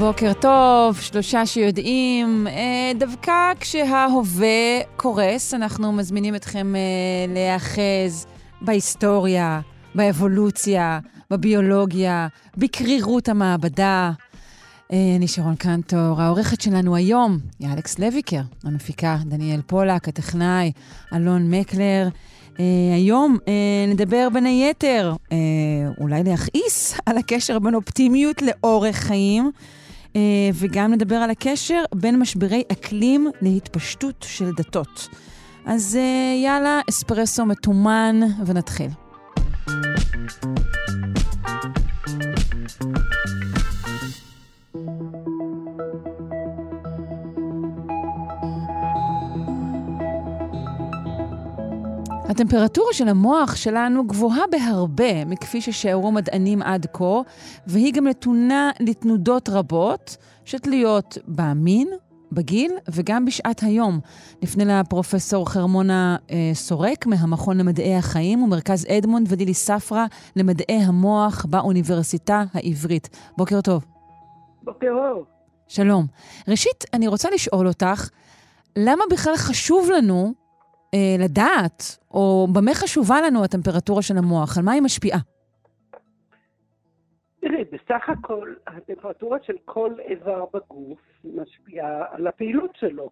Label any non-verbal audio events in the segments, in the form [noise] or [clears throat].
בוקר טוב, שלושה שיודעים. אה, דווקא כשההווה קורס, אנחנו מזמינים אתכם אה, להיאחז בהיסטוריה, באבולוציה, בביולוגיה, בקרירות המעבדה. אה, אני שרון קנטור, העורכת שלנו היום היא אלכס לויקר, המפיקה דניאל פולק, הטכנאי אלון מקלר. Uh, היום uh, נדבר בין היתר, uh, אולי להכעיס על הקשר בין אופטימיות לאורך חיים, וגם נדבר על הקשר בין משברי אקלים להתפשטות של דתות. אז uh, יאללה, אספרסו מתומן, ונתחיל. הטמפרטורה של המוח שלנו גבוהה בהרבה מכפי ששיערו מדענים עד כה, והיא גם נתונה לתנודות רבות שתלויות במין, בגיל וגם בשעת היום. נפנה לפרופסור חרמונה אה, סורק מהמכון למדעי החיים ומרכז אדמונד ודילי ספרא למדעי המוח באוניברסיטה העברית. בוקר טוב. בוקר אור. שלום. ראשית, אני רוצה לשאול אותך, למה בכלל חשוב לנו אה, לדעת, או במה חשובה לנו הטמפרטורה של המוח? על מה היא משפיעה? תראי, בסך הכל, הטמפרטורה של כל איבר בגוף משפיעה על הפעילות שלו.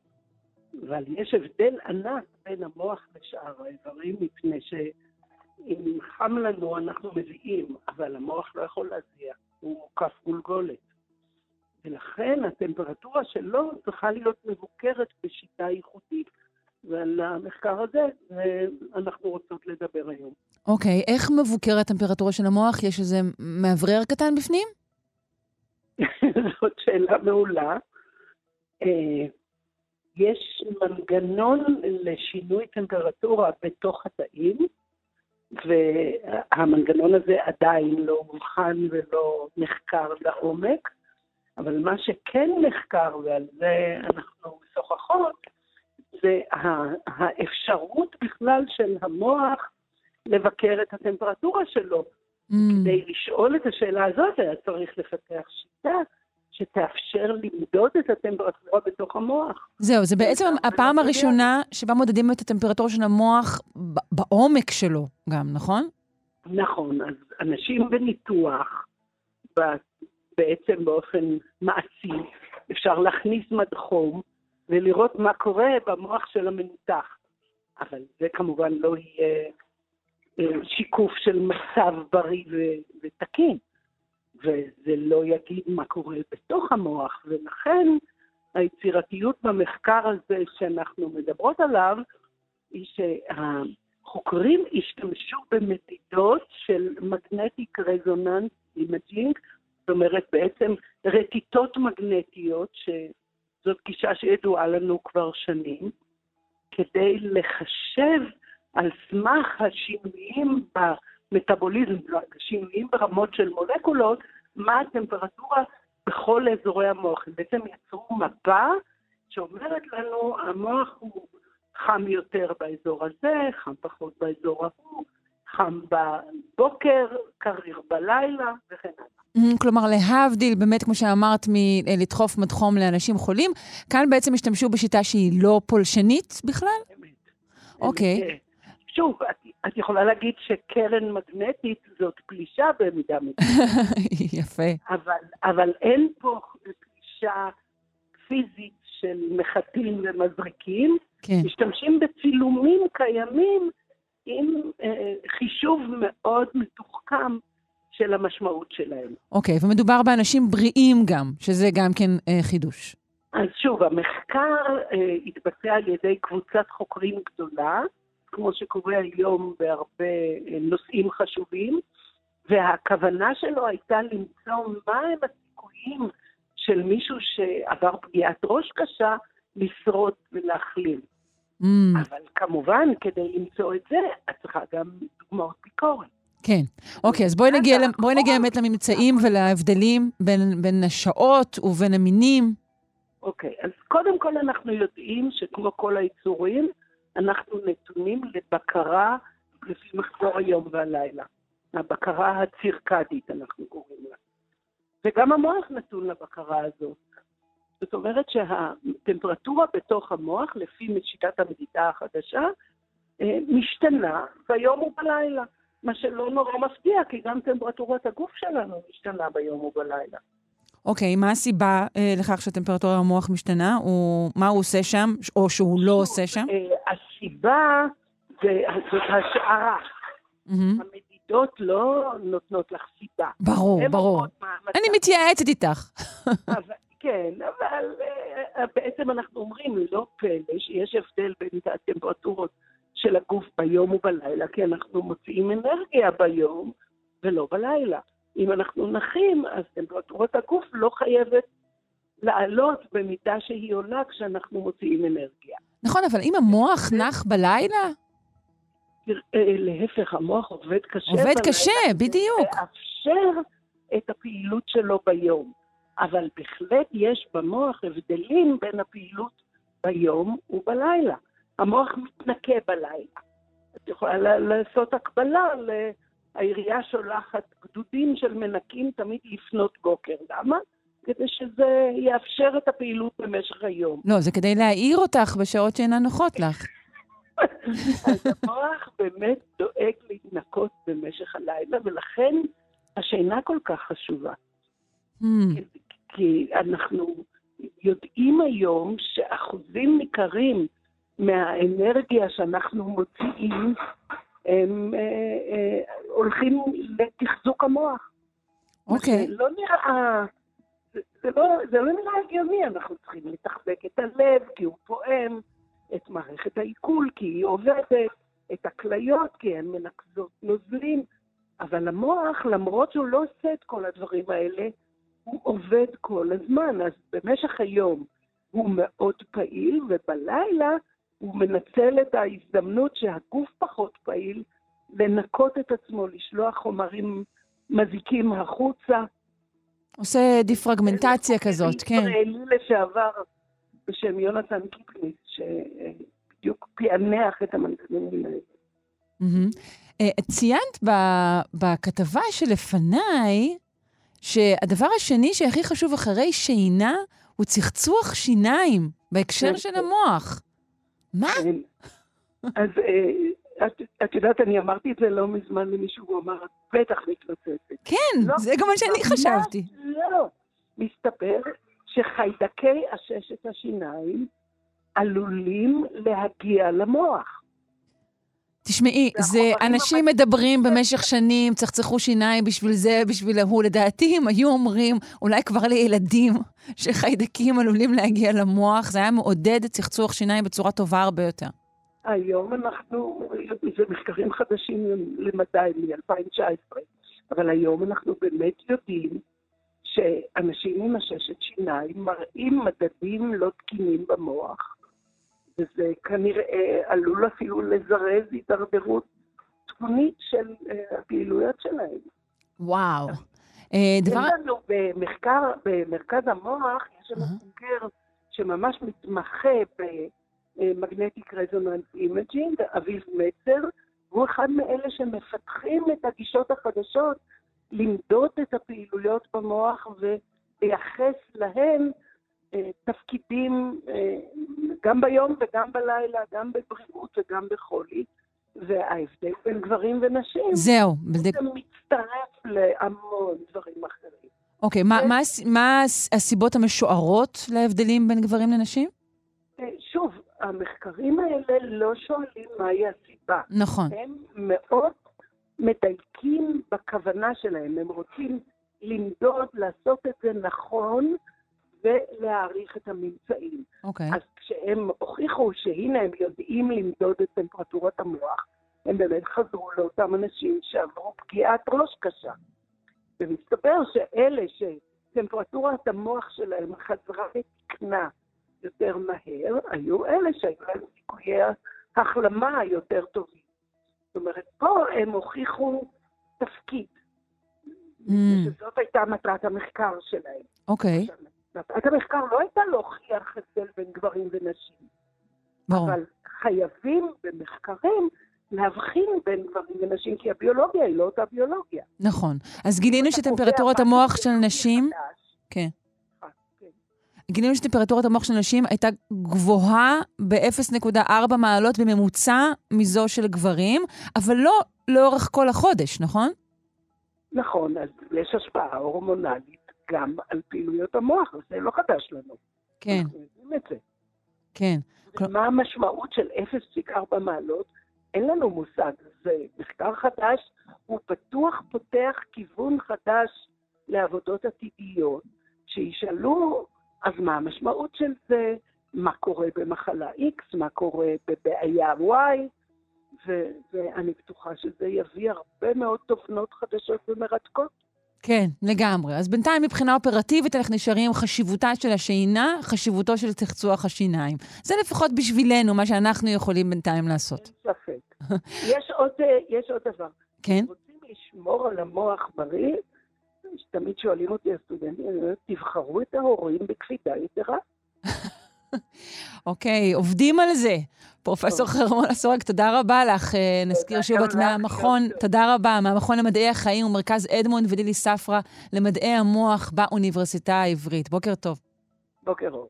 אבל יש הבדל ענק בין המוח לשאר האיברים, מפני שאם חם לנו אנחנו מביאים, אבל המוח לא יכול להזיע, הוא מוקף גולגולת. ולכן הטמפרטורה שלו צריכה להיות מבוקרת בשיטה ייחודית. ועל המחקר הזה אנחנו רוצות לדבר היום. אוקיי, okay, איך מבוקרת הטמפרטורה של המוח? יש איזה מאוורר קטן בפנים? [laughs] זאת שאלה מעולה. אה, יש מנגנון לשינוי טמפרטורה בתוך התאים, והמנגנון הזה עדיין לא מוכן ולא נחקר לעומק, אבל מה שכן נחקר, ועל זה אנחנו משוחחות, זה האפשרות בכלל של המוח לבקר את הטמפרטורה שלו. Mm. כדי לשאול את השאלה הזאת היה צריך לפתח שיטה שתאפשר למדוד את הטמפרטורה בתוך המוח. זהו, זה בעצם הפעם הראשונה שבה מודדים את הטמפרטורה של המוח בעומק שלו גם, נכון? נכון, אז אנשים בניתוח, בעצם באופן מעשי, אפשר להכניס מדחום, ולראות מה קורה במוח של המנותח. אבל זה כמובן לא יהיה אה, שיקוף של מצב בריא ותקין, וזה לא יגיד מה קורה בתוך המוח, ולכן היצירתיות במחקר הזה שאנחנו מדברות עליו, היא שהחוקרים השתמשו במדידות של מגנטיק רזוננס imaging, זאת אומרת בעצם רטיטות מגנטיות ש... זאת גישה שידועה לנו כבר שנים, כדי לחשב על סמך השינויים במטאבוליזם, השינויים ברמות של מולקולות, מה הטמפרטורה בכל אזורי המוח. הם בעצם יצרו מפה שאומרת לנו, המוח הוא חם יותר באזור הזה, חם פחות באזור ההוא, חם בבוקר, קריר בלילה וכן הלאה. כלומר, להבדיל, באמת, כמו שאמרת, מלדחוף מדחום לאנשים חולים, כאן בעצם השתמשו בשיטה שהיא לא פולשנית בכלל? אמת. אוקיי. אה, שוב, את, את יכולה להגיד שקרן מגנטית זאת פלישה במידה מסוימת. [laughs] יפה. אבל, אבל אין פה פלישה פיזית של מחטים ומזריקים. כן. משתמשים בצילומים קיימים עם אה, חישוב מאוד מתוחכם של המשמעות שלהם. אוקיי, okay, ומדובר באנשים בריאים גם, שזה גם כן אה, חידוש. אז שוב, המחקר אה, התבצע על ידי קבוצת חוקרים גדולה, כמו שקורה היום בהרבה אה, נושאים חשובים, והכוונה שלו הייתה למצוא מהם הסיכויים של מישהו שעבר פגיעת ראש קשה לשרוד ולהחלים. Mm, אבל כמובן, כדי למצוא את זה, את צריכה גם דוגמאות ביקורת. כן. אוקיי, אז בואי נגיע, בואי נגיע. באמת לממצאים ולהבדלים בין, בין השעות ובין המינים. אוקיי, אז קודם כל אנחנו יודעים שכמו כל היצורים, אנחנו נתונים לבקרה לפי מחזור היום והלילה. הבקרה הצירקדית, אנחנו קוראים לה. וגם המוח נתון לבקרה הזאת. זאת אומרת שהטמפרטורה בתוך המוח, לפי שיטת המדידה החדשה, אה, משתנה ביום ובלילה. מה שלא נורא מפתיע, כי גם טמפרטורת הגוף שלנו משתנה ביום ובלילה. אוקיי, מה הסיבה אה, לכך שטמפרטורת המוח משתנה? הוא, מה הוא עושה שם, או שהוא לא עושה שם? אה, הסיבה זה, זאת השערה. מהמם. המדידות לא נותנות לך סיבה. ברור, ברור. אני מתייעצת איתך. אבל, כן, אבל אה, בעצם אנחנו אומרים, לא פלא שיש הבדל בין הטמפרטורות של הגוף ביום ובלילה, כי אנחנו מוציאים אנרגיה ביום ולא בלילה. אם אנחנו נחים, אז טמפרטורת הגוף לא חייבת לעלות במידה שהיא עולה כשאנחנו מוציאים אנרגיה. נכון, אבל אם המוח נח בלילה, תראה, להפך, המוח עובד קשה. עובד בלילה קשה, בדיוק. לאפשר את הפעילות שלו ביום. אבל בהחלט יש במוח הבדלים בין הפעילות ביום ובלילה. המוח מתנקה בלילה. את יכולה לעשות הקבלה, העירייה שולחת גדודים של מנקים תמיד לפנות בוקר. למה? כדי שזה יאפשר את הפעילות במשך היום. לא, זה כדי להעיר אותך בשעות שאינן נוחות לך. [laughs] אז המוח באמת דואג להתנקות במשך הלילה, ולכן השינה כל כך חשובה. כי אנחנו יודעים היום שאחוזים ניכרים מהאנרגיה שאנחנו מוציאים, הם אה, אה, הולכים לתחזוק המוח. אוקיי. זה לא נראה, זה, זה, לא, זה לא נראה הגיוני, אנחנו צריכים לתחזק את הלב כי הוא פועם, את מערכת העיכול כי היא עובדת, את הכליות כי הן מנקזות נוזלים, אבל המוח, למרות שהוא לא עושה את כל הדברים האלה, הוא עובד כל הזמן, אז במשך היום הוא מאוד פעיל, ובלילה הוא מנצל את ההזדמנות שהגוף פחות פעיל, לנקות את עצמו, לשלוח חומרים מזיקים החוצה. עושה דיפרגמנטציה כזאת, כן. ישראלי לשעבר בשם יונתן קיפניס, שבדיוק פענח את המנגנונים האלה. אה, ציינת בכתבה שלפניי, שהדבר השני שהכי חשוב אחרי שינה הוא צחצוח שיניים בהקשר כן, של. המוח. מה? אז אה, את, את יודעת, אני אמרתי את זה לא מזמן למישהו, הוא אמר, את בטח מתלוצצת. כן, לא, זה גם מה שאני חשבתי. לא. מסתבר שחיידקי עששת השיניים עלולים להגיע למוח. תשמעי, זה אנשים מדברים במשך שנים, צחצחו שיניים בשביל זה, בשביל ההוא. לדעתי, אם היו אומרים, אולי כבר לילדים, שחיידקים עלולים להגיע למוח, זה היה מעודד צחצוח שיניים בצורה טובה הרבה יותר. היום אנחנו, זה מחקרים חדשים למדי מ-2019, אבל היום אנחנו באמת יודעים שאנשים עם עששת שיניים מראים מדדים לא תקינים במוח, וזה כנראה עלול אפילו לזרז הידרדרות תמונית של אה, הפעילויות שלהם. וואו. אה, דבר... יש לנו במחקר, במרכז המוח, יש לנו. חוקר שממש מתמחה ב magnetic resonance imaging, אביב מצר, והוא אחד מאלה שמפתחים את הגישות החדשות למדוד את הפעילויות במוח ולייחס להן תפקידים אה, גם ביום וגם בלילה, גם בבריאות וגם בחולי, וההבדל בין גברים ונשים זהו. בזה- זה מצטרף להמון דברים אחרים. אוקיי, מה- כן. מה מה הס- הסיבות המשוערות להבדלים בין גברים לנשים? אה, שוב, המחקרים האלה לא שואלים מהי הסיבה. נכון. הם מאוד מדייקים בכוונה שלהם. הם רוצים למדוד, לעשות את זה נכון ולהעריך את הממצאים. אוקיי. אז כשהם הוכיחו שהנה הם יודעים למדוד את טמפרטורת המוח, הם באמת חזרו לאותם אנשים שעברו פגיעת ראש קשה. ומסתבר שאלה שטמפרטורת המוח שלהם חזרה ותקנה יותר מהר, היו אלה שהיו להם סיכויי החלמה יותר טובים. זאת אומרת, פה הם הוכיחו תפקיד. Mm. שזאת הייתה מטרת המחקר שלהם. אוקיי, מטרת המחקר לא הייתה להוכיח הבדל בין גברים ונשים, ברור. אבל חייבים במחקרים להבחין בין גברים ונשים, כי הביולוגיה היא לא אותה ביולוגיה. נכון. אז גילינו שטמפרטורת המוח של נשים. כן. אה, כן. גילינו שטמפרטורת המוח של נשים הייתה גבוהה ב-0.4 מעלות בממוצע מזו של גברים, אבל לא לאורך כל החודש, נכון? נכון, אז יש השפעה הורמונלית גם על פעילויות המוח, וזה לא חדש לנו. כן, אנחנו יודעים את זה. כן. כל- מה המשמעות של 0.4 מעלות? אין לנו מושג. זה מחקר חדש, הוא בטוח פותח כיוון חדש לעבודות עתידיות, שישאלו, אז מה המשמעות של זה? מה קורה במחלה X? מה קורה בבעיה Y? ו- ואני בטוחה שזה יביא הרבה מאוד תובנות חדשות ומרתקות. כן, לגמרי. אז בינתיים מבחינה אופרטיבית אנחנו נשארים חשיבותה של השינה, חשיבותו של צחצוח השיניים. זה לפחות בשבילנו, מה שאנחנו יכולים בינתיים לעשות. אין ספק. [laughs] יש עוד, אה, יש עוד דבר. כן? רוצים לשמור על המוח בריא? תמיד שואלים אותי הסטודנטים, תבחרו את ההורים בקפידה יתרה. אוקיי, עובדים על זה. פרופסור חרמון סורק, תודה רבה לך. אה, נזכיר שוב את מהמכון. תודה רבה, מהמכון למדעי החיים ומרכז אדמונד ולילי ספרא למדעי המוח באוניברסיטה העברית. בוקר טוב. בוקר אור.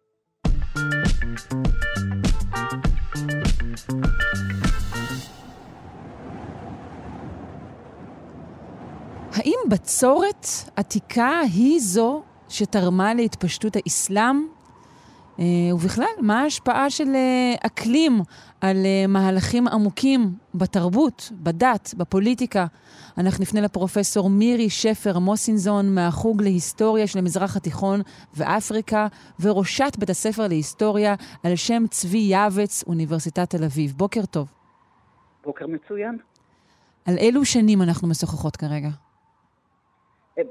האם בצורת עתיקה היא זו שתרמה להתפשטות האסלאם? אה, ובכלל, מה ההשפעה של אה, אקלים על אה, מהלכים עמוקים בתרבות, בדת, בפוליטיקה? אנחנו נפנה לפרופסור מירי שפר מוסינזון מהחוג להיסטוריה של המזרח התיכון ואפריקה, וראשת בית הספר להיסטוריה על שם צבי יעבץ, אוניברסיטת תל אביב. בוקר טוב. בוקר מצוין. על אילו שנים אנחנו משוחחות כרגע?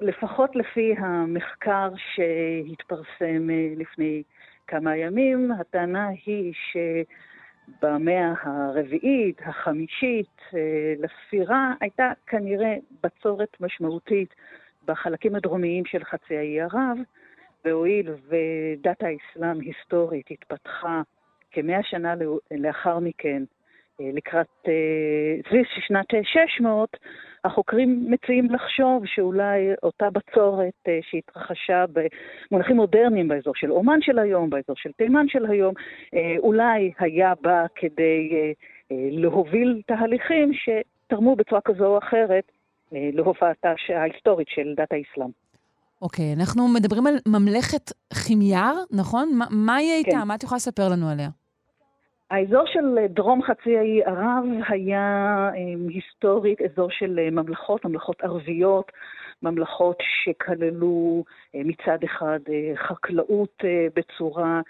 לפחות לפי המחקר שהתפרסם לפני כמה ימים, הטענה היא שבמאה הרביעית, החמישית אה, לספירה, הייתה כנראה בצורת משמעותית בחלקים הדרומיים של חצי האי ערב, והואיל ודת האסלאם היסטורית התפתחה כמאה שנה לאחר מכן, אה, לקראת סביב שנת 600, החוקרים מציעים לחשוב שאולי אותה בצורת אה, שהתרחשה במונחים מודרניים באזור של אומן של היום, באזור של תימן של היום, אה, אולי היה בה כדי אה, להוביל תהליכים שתרמו בצורה כזו או אחרת להופעתה ההיסטורית של דת האסלאם. אוקיי, okay, אנחנו מדברים על ממלכת חימייר, נכון? מה, מה היא הייתה? כן. מה את יכולה לספר לנו עליה? האזור של דרום חצי האי ערב היה היסטורית אזור של ממלכות, ממלכות ערביות, ממלכות שכללו מצד אחד חקלאות בצורה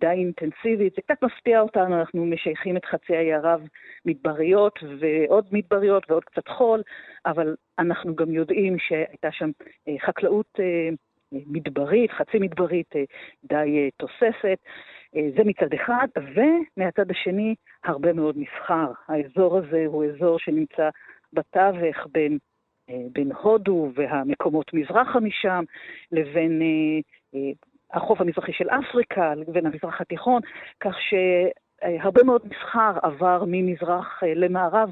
די אינטנסיבית. זה קצת מפתיע אותנו, אנחנו משייכים את חצי האי ערב מדבריות ועוד מדבריות ועוד קצת חול, אבל אנחנו גם יודעים שהייתה שם חקלאות מדברית, חצי מדברית די תוססת. זה מצד אחד, ומהצד השני, הרבה מאוד מסחר. האזור הזה הוא אזור שנמצא בתווך בין, בין הודו והמקומות מזרחה משם, לבין החוף המזרחי של אפריקה, לבין המזרח התיכון, כך שהרבה מאוד מסחר עבר ממזרח למערב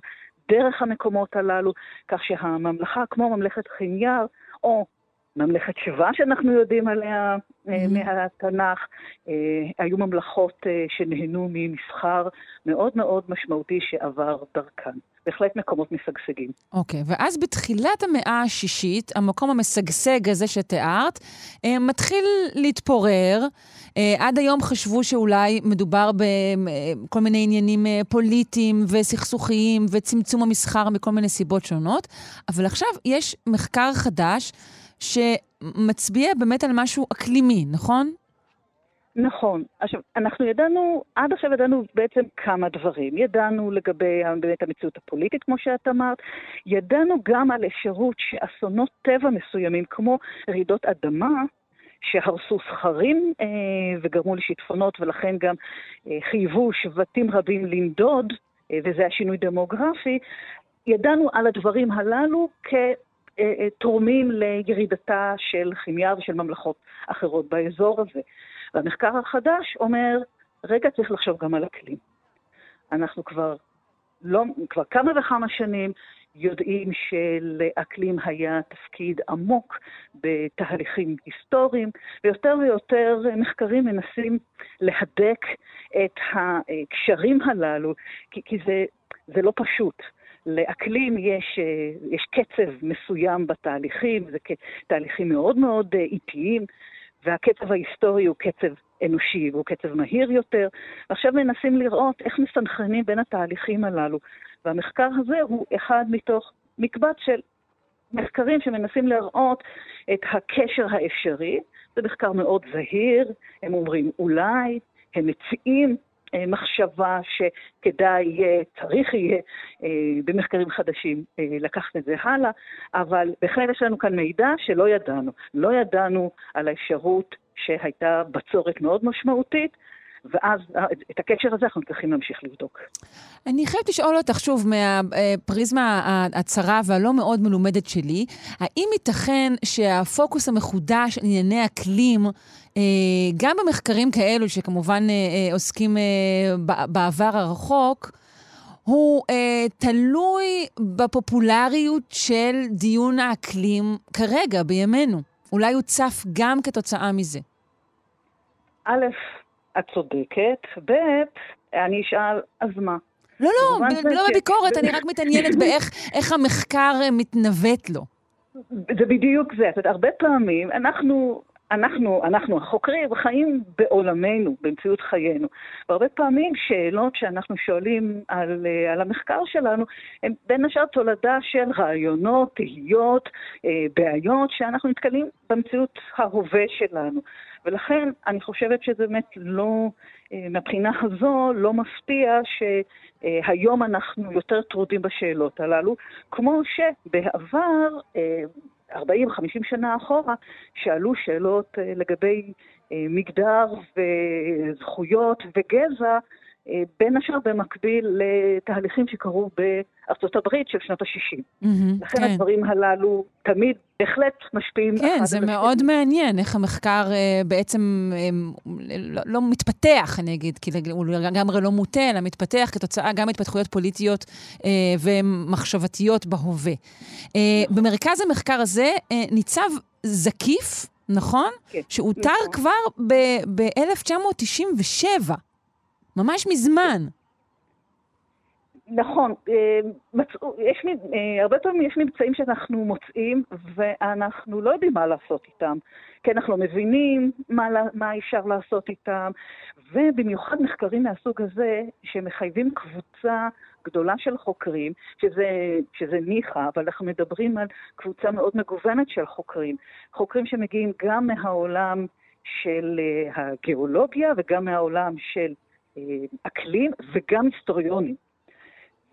דרך המקומות הללו, כך שהממלכה, כמו ממלכת חימייר, או ממלכת שבא שאנחנו יודעים עליה mm-hmm. מהתנ"ך, היו ממלכות שנהנו ממסחר מאוד מאוד משמעותי שעבר דרכן. בהחלט מקומות משגשגים. אוקיי, okay, ואז בתחילת המאה השישית, המקום המשגשג הזה שתיארת, מתחיל להתפורר. עד היום חשבו שאולי מדובר בכל מיני עניינים פוליטיים וסכסוכיים וצמצום המסחר מכל מיני סיבות שונות, אבל עכשיו יש מחקר חדש שמצביע באמת על משהו אקלימי, נכון? נכון. עכשיו, אנחנו ידענו, עד עכשיו ידענו בעצם כמה דברים. ידענו לגבי באמת המציאות הפוליטית, כמו שאת אמרת, ידענו גם על אפשרות שאסונות טבע מסוימים, כמו רעידות אדמה, שהרסו סכרים אה, וגרמו לשיטפונות, ולכן גם אה, חייבו שבטים רבים לנדוד, אה, וזה השינוי דמוגרפי. ידענו על הדברים הללו כתורמים לירידתה של כימיה ושל ממלכות אחרות באזור הזה. והמחקר החדש אומר, רגע, צריך לחשוב גם על אקלים. אנחנו כבר, לא, כבר כמה וכמה שנים יודעים שלאקלים היה תפקיד עמוק בתהליכים היסטוריים, ויותר ויותר מחקרים מנסים להדק את הקשרים הללו, כי, כי זה, זה לא פשוט. לאקלים יש, יש קצב מסוים בתהליכים, זה תהליכים מאוד מאוד איטיים, והקצב ההיסטורי הוא קצב אנושי והוא קצב מהיר יותר. ועכשיו מנסים לראות איך מסנכרנים בין התהליכים הללו. והמחקר הזה הוא אחד מתוך מקבץ של מחקרים שמנסים להראות את הקשר האפשרי. זה מחקר מאוד זהיר, הם אומרים אולי, הם מציעים אה, מחשבה שכדאי, צריך יהיה אה, במחקרים חדשים אה, לקחת את זה הלאה, אבל בהחלט יש לנו כאן מידע שלא ידענו. לא ידענו על האפשרות שהייתה בצורת מאוד משמעותית, ואז את הקשר הזה אנחנו צריכים להמשיך לבדוק. אני חייבת לשאול אותך שוב, מהפריזמה הצרה והלא מאוד מלומדת שלי, האם ייתכן שהפוקוס המחודש על ענייני אקלים, אה, גם במחקרים כאלו, שכמובן אה, אה, עוסקים בעבר הרחוק, הוא אה, תלוי בפופולריות של דיון האקלים כרגע, בימינו. אולי הוא צף גם כתוצאה מזה. א', את צודקת, ב', אני אשאל, אז מה? לא, לא, לא בביקורת, אני רק מתעניינת [laughs] באיך המחקר אה, מתנווט לו. זה בדיוק זה. את יודעת, הרבה פעמים אנחנו אנחנו, אנחנו החוקרים חיים בעולמנו, במציאות חיינו. והרבה פעמים שאלות שאנחנו שואלים על, אה, על המחקר שלנו, הן בין השאר תולדה של רעיונות, תהיות, אה, בעיות שאנחנו נתקלים במציאות ההווה שלנו. ולכן אני חושבת שזה באמת לא, אה, מהבחינה הזו, לא מפתיע שהיום אנחנו יותר טרודים בשאלות הללו, כמו שבעבר 40-50 שנה אחורה, שאלו שאלות אה, לגבי אה, מגדר וזכויות וגזע, אה, בין השאר במקביל לתהליכים שקרו בארצות הברית של שנות ה-60. Mm-hmm, לכן כן. הדברים הללו תמיד בהחלט משפיעים. כן, זה מאוד מעניין איך המחקר אה, בעצם אה, לא, לא מתפתח, אני אגיד, כי הוא לגמרי לא מוטה, אלא מתפתח כתוצאה גם התפתחויות פוליטיות אה, ומחשבתיות בהווה. אה, נכון. במרכז המחקר הזה אה, ניצב זקיף, נכון? כן. שאותר נכון. כבר ב-1997. ממש מזמן. נכון, אה, יש, אה, הרבה פעמים יש מבצעים שאנחנו מוצאים ואנחנו לא יודעים מה לעשות איתם, כי אנחנו לא מבינים מה, מה אפשר לעשות איתם, ובמיוחד מחקרים מהסוג הזה שמחייבים קבוצה גדולה של חוקרים, שזה, שזה ניחא, אבל אנחנו מדברים על קבוצה מאוד מגוונת של חוקרים, חוקרים שמגיעים גם מהעולם של אה, הגיאולוגיה וגם מהעולם של אקלים וגם היסטוריונים.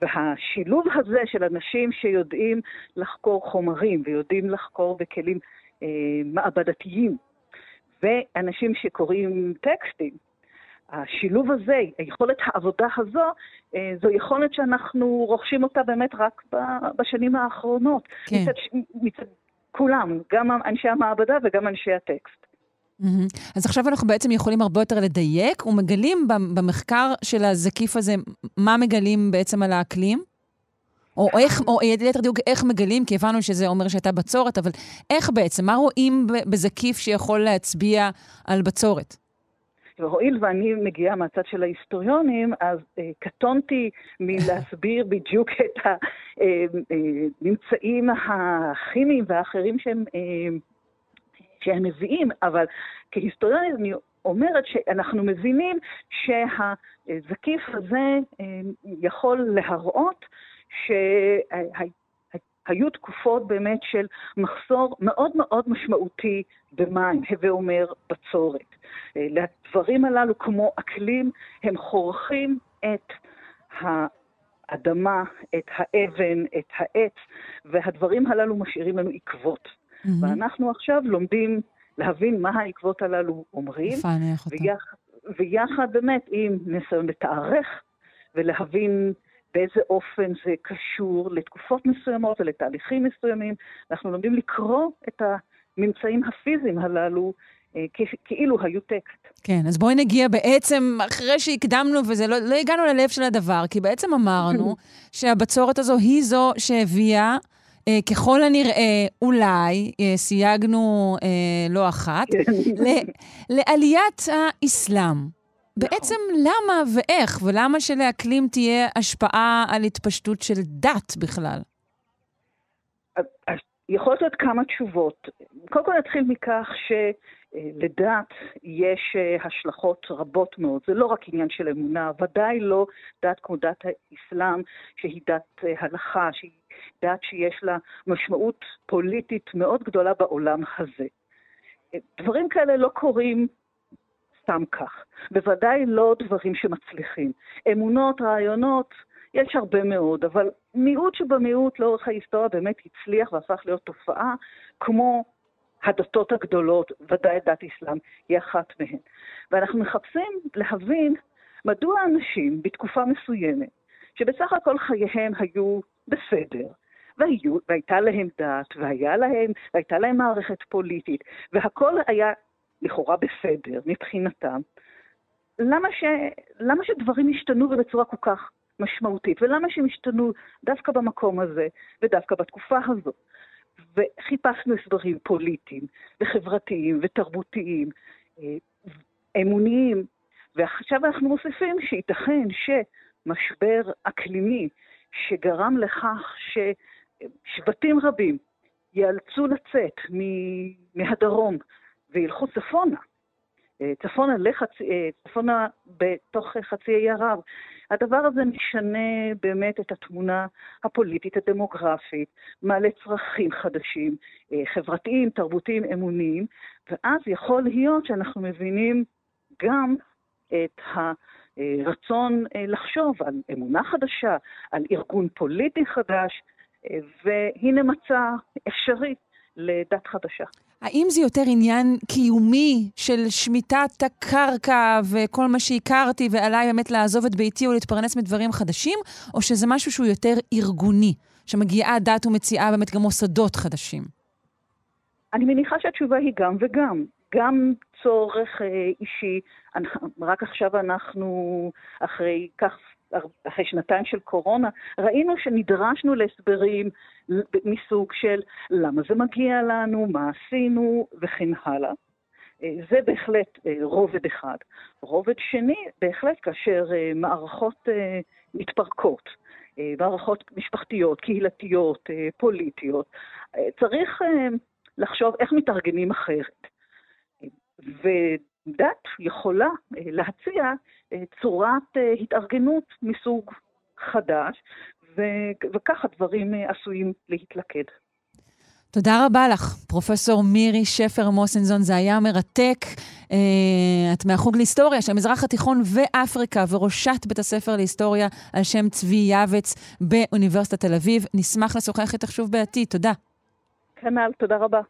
והשילוב הזה של אנשים שיודעים לחקור חומרים ויודעים לחקור בכלים אה, מעבדתיים, ואנשים שקוראים טקסטים, השילוב הזה, היכולת העבודה הזו, אה, זו יכולת שאנחנו רוכשים אותה באמת רק בשנים האחרונות. כן. מצד, מצד כולם, גם אנשי המעבדה וגם אנשי הטקסט. Mm-hmm. אז עכשיו אנחנו בעצם יכולים הרבה יותר לדייק, ומגלים במחקר של הזקיף הזה, מה מגלים בעצם על האקלים? או איך, או ליתר דיוק, איך מגלים, כי הבנו שזה אומר שהייתה בצורת, אבל איך בעצם, מה רואים בזקיף שיכול להצביע על בצורת? והואיל ואני מגיעה מהצד של ההיסטוריונים, אז אה, קטונתי מלהסביר [laughs] בדיוק את הממצאים אה, אה, הכימיים והאחרים שהם אה, שהם מביאים, אבל כהיסטוריונית אני אומרת שאנחנו מבינים שהזקיף הזה אה, יכול להראות שהיו תקופות באמת של מחסור מאוד מאוד משמעותי במים, הווה אומר בצורת. אה, לדברים הללו, כמו אקלים, הם חורכים את האדמה, את האבן, את העץ, והדברים הללו משאירים לנו עקבות. Mm-hmm. ואנחנו עכשיו לומדים להבין מה העקבות הללו אומרים. לפענח אותם. ויחד, ויחד באמת עם ניסיון לתארך ולהבין באיזה אופן זה קשור לתקופות מסוימות ולתהליכים מסוימים. אנחנו לומדים לקרוא את הממצאים הפיזיים הללו אה, כאילו היו טקסט. כן, אז בואי נגיע בעצם, אחרי שהקדמנו וזה, לא, לא הגענו ללב של הדבר, כי בעצם אמרנו שהבצורת הזו היא זו שהביאה, אה, ככל הנראה, אולי, אה, סייגנו אה, לא אחת, כן. ל, לעליית האסלאם. בעצם למה ואיך, ולמה שלאקלים תהיה השפעה על התפשטות של דת בכלל? אז- אז יכול להיות כמה תשובות. קודם כל נתחיל מכך שלדת יש אה, השלכות רבות מאוד. זה לא רק עניין של אמונה, ודאי לא דת כמו דת האסלאם, שהיא דת אה, הלכה, שהיא דת שיש לה משמעות פוליטית מאוד גדולה בעולם הזה. דברים כאלה לא קורים סתם כך. בוודאי לא דברים שמצליחים. אמונות, רעיונות, יש הרבה מאוד, אבל מיעוט שבמיעוט לאורך ההיסטוריה באמת הצליח והפך להיות תופעה כמו הדתות הגדולות, ודאי דת אסלאם היא אחת מהן. ואנחנו מחפשים להבין מדוע אנשים בתקופה מסוימת, שבסך הכל חייהם היו בסדר, והיו, והייתה להם דת, והיה להם, והייתה להם מערכת פוליטית, והכל היה לכאורה בסדר מבחינתם, למה, ש, למה שדברים ישתנו בצורה כל כך משמעותית, ולמה שהם השתנו דווקא במקום הזה ודווקא בתקופה הזו. וחיפשנו הסברים פוליטיים וחברתיים ותרבותיים, אה, אמוניים, ועכשיו אנחנו מוסיפים שייתכן שמשבר אקלימי שגרם לכך ששבטים רבים ייאלצו לצאת מהדרום וילכו צפונה, אה, צפונה, לחצ... אה, צפונה בתוך חצי האי ערב. הדבר הזה משנה באמת את התמונה הפוליטית, הדמוגרפית, מעלה צרכים חדשים, אה, חברתיים, תרבותיים, אמוניים, ואז יכול להיות שאנחנו מבינים גם את הרצון לחשוב על אמונה חדשה, על ארגון פוליטי חדש, והנה מצע אפשרי לדת חדשה. האם זה יותר עניין קיומי של שמיטת הקרקע וכל מה שהכרתי, ועליי באמת לעזוב את ביתי ולהתפרנס מדברים חדשים, או שזה משהו שהוא יותר ארגוני, שמגיעה דת ומציעה באמת גם מוסדות חדשים? אני מניחה שהתשובה היא גם וגם. גם צורך אה, אישי, רק עכשיו אנחנו, אחרי כך אחרי שנתיים של קורונה, ראינו שנדרשנו להסברים מסוג של למה זה מגיע לנו, מה עשינו וכן הלאה. זה בהחלט רובד אחד. רובד שני, בהחלט כאשר מערכות מתפרקות, מערכות משפחתיות, קהילתיות, פוליטיות, צריך לחשוב איך מתארגנים אחרת. ודת יכולה להציע צורת התארגנות מסוג חדש, וכך הדברים עשויים להתלכד. תודה רבה לך, פרופסור מירי שפר מוסנזון. זה היה מרתק. את מהחוג להיסטוריה של המזרח התיכון ואפריקה, וראשת בית הספר להיסטוריה על שם צבי יעבץ באוניברסיטת תל אביב. נשמח לשוחח איתך שוב בעתיד. תודה. כנ"ל, תודה רבה.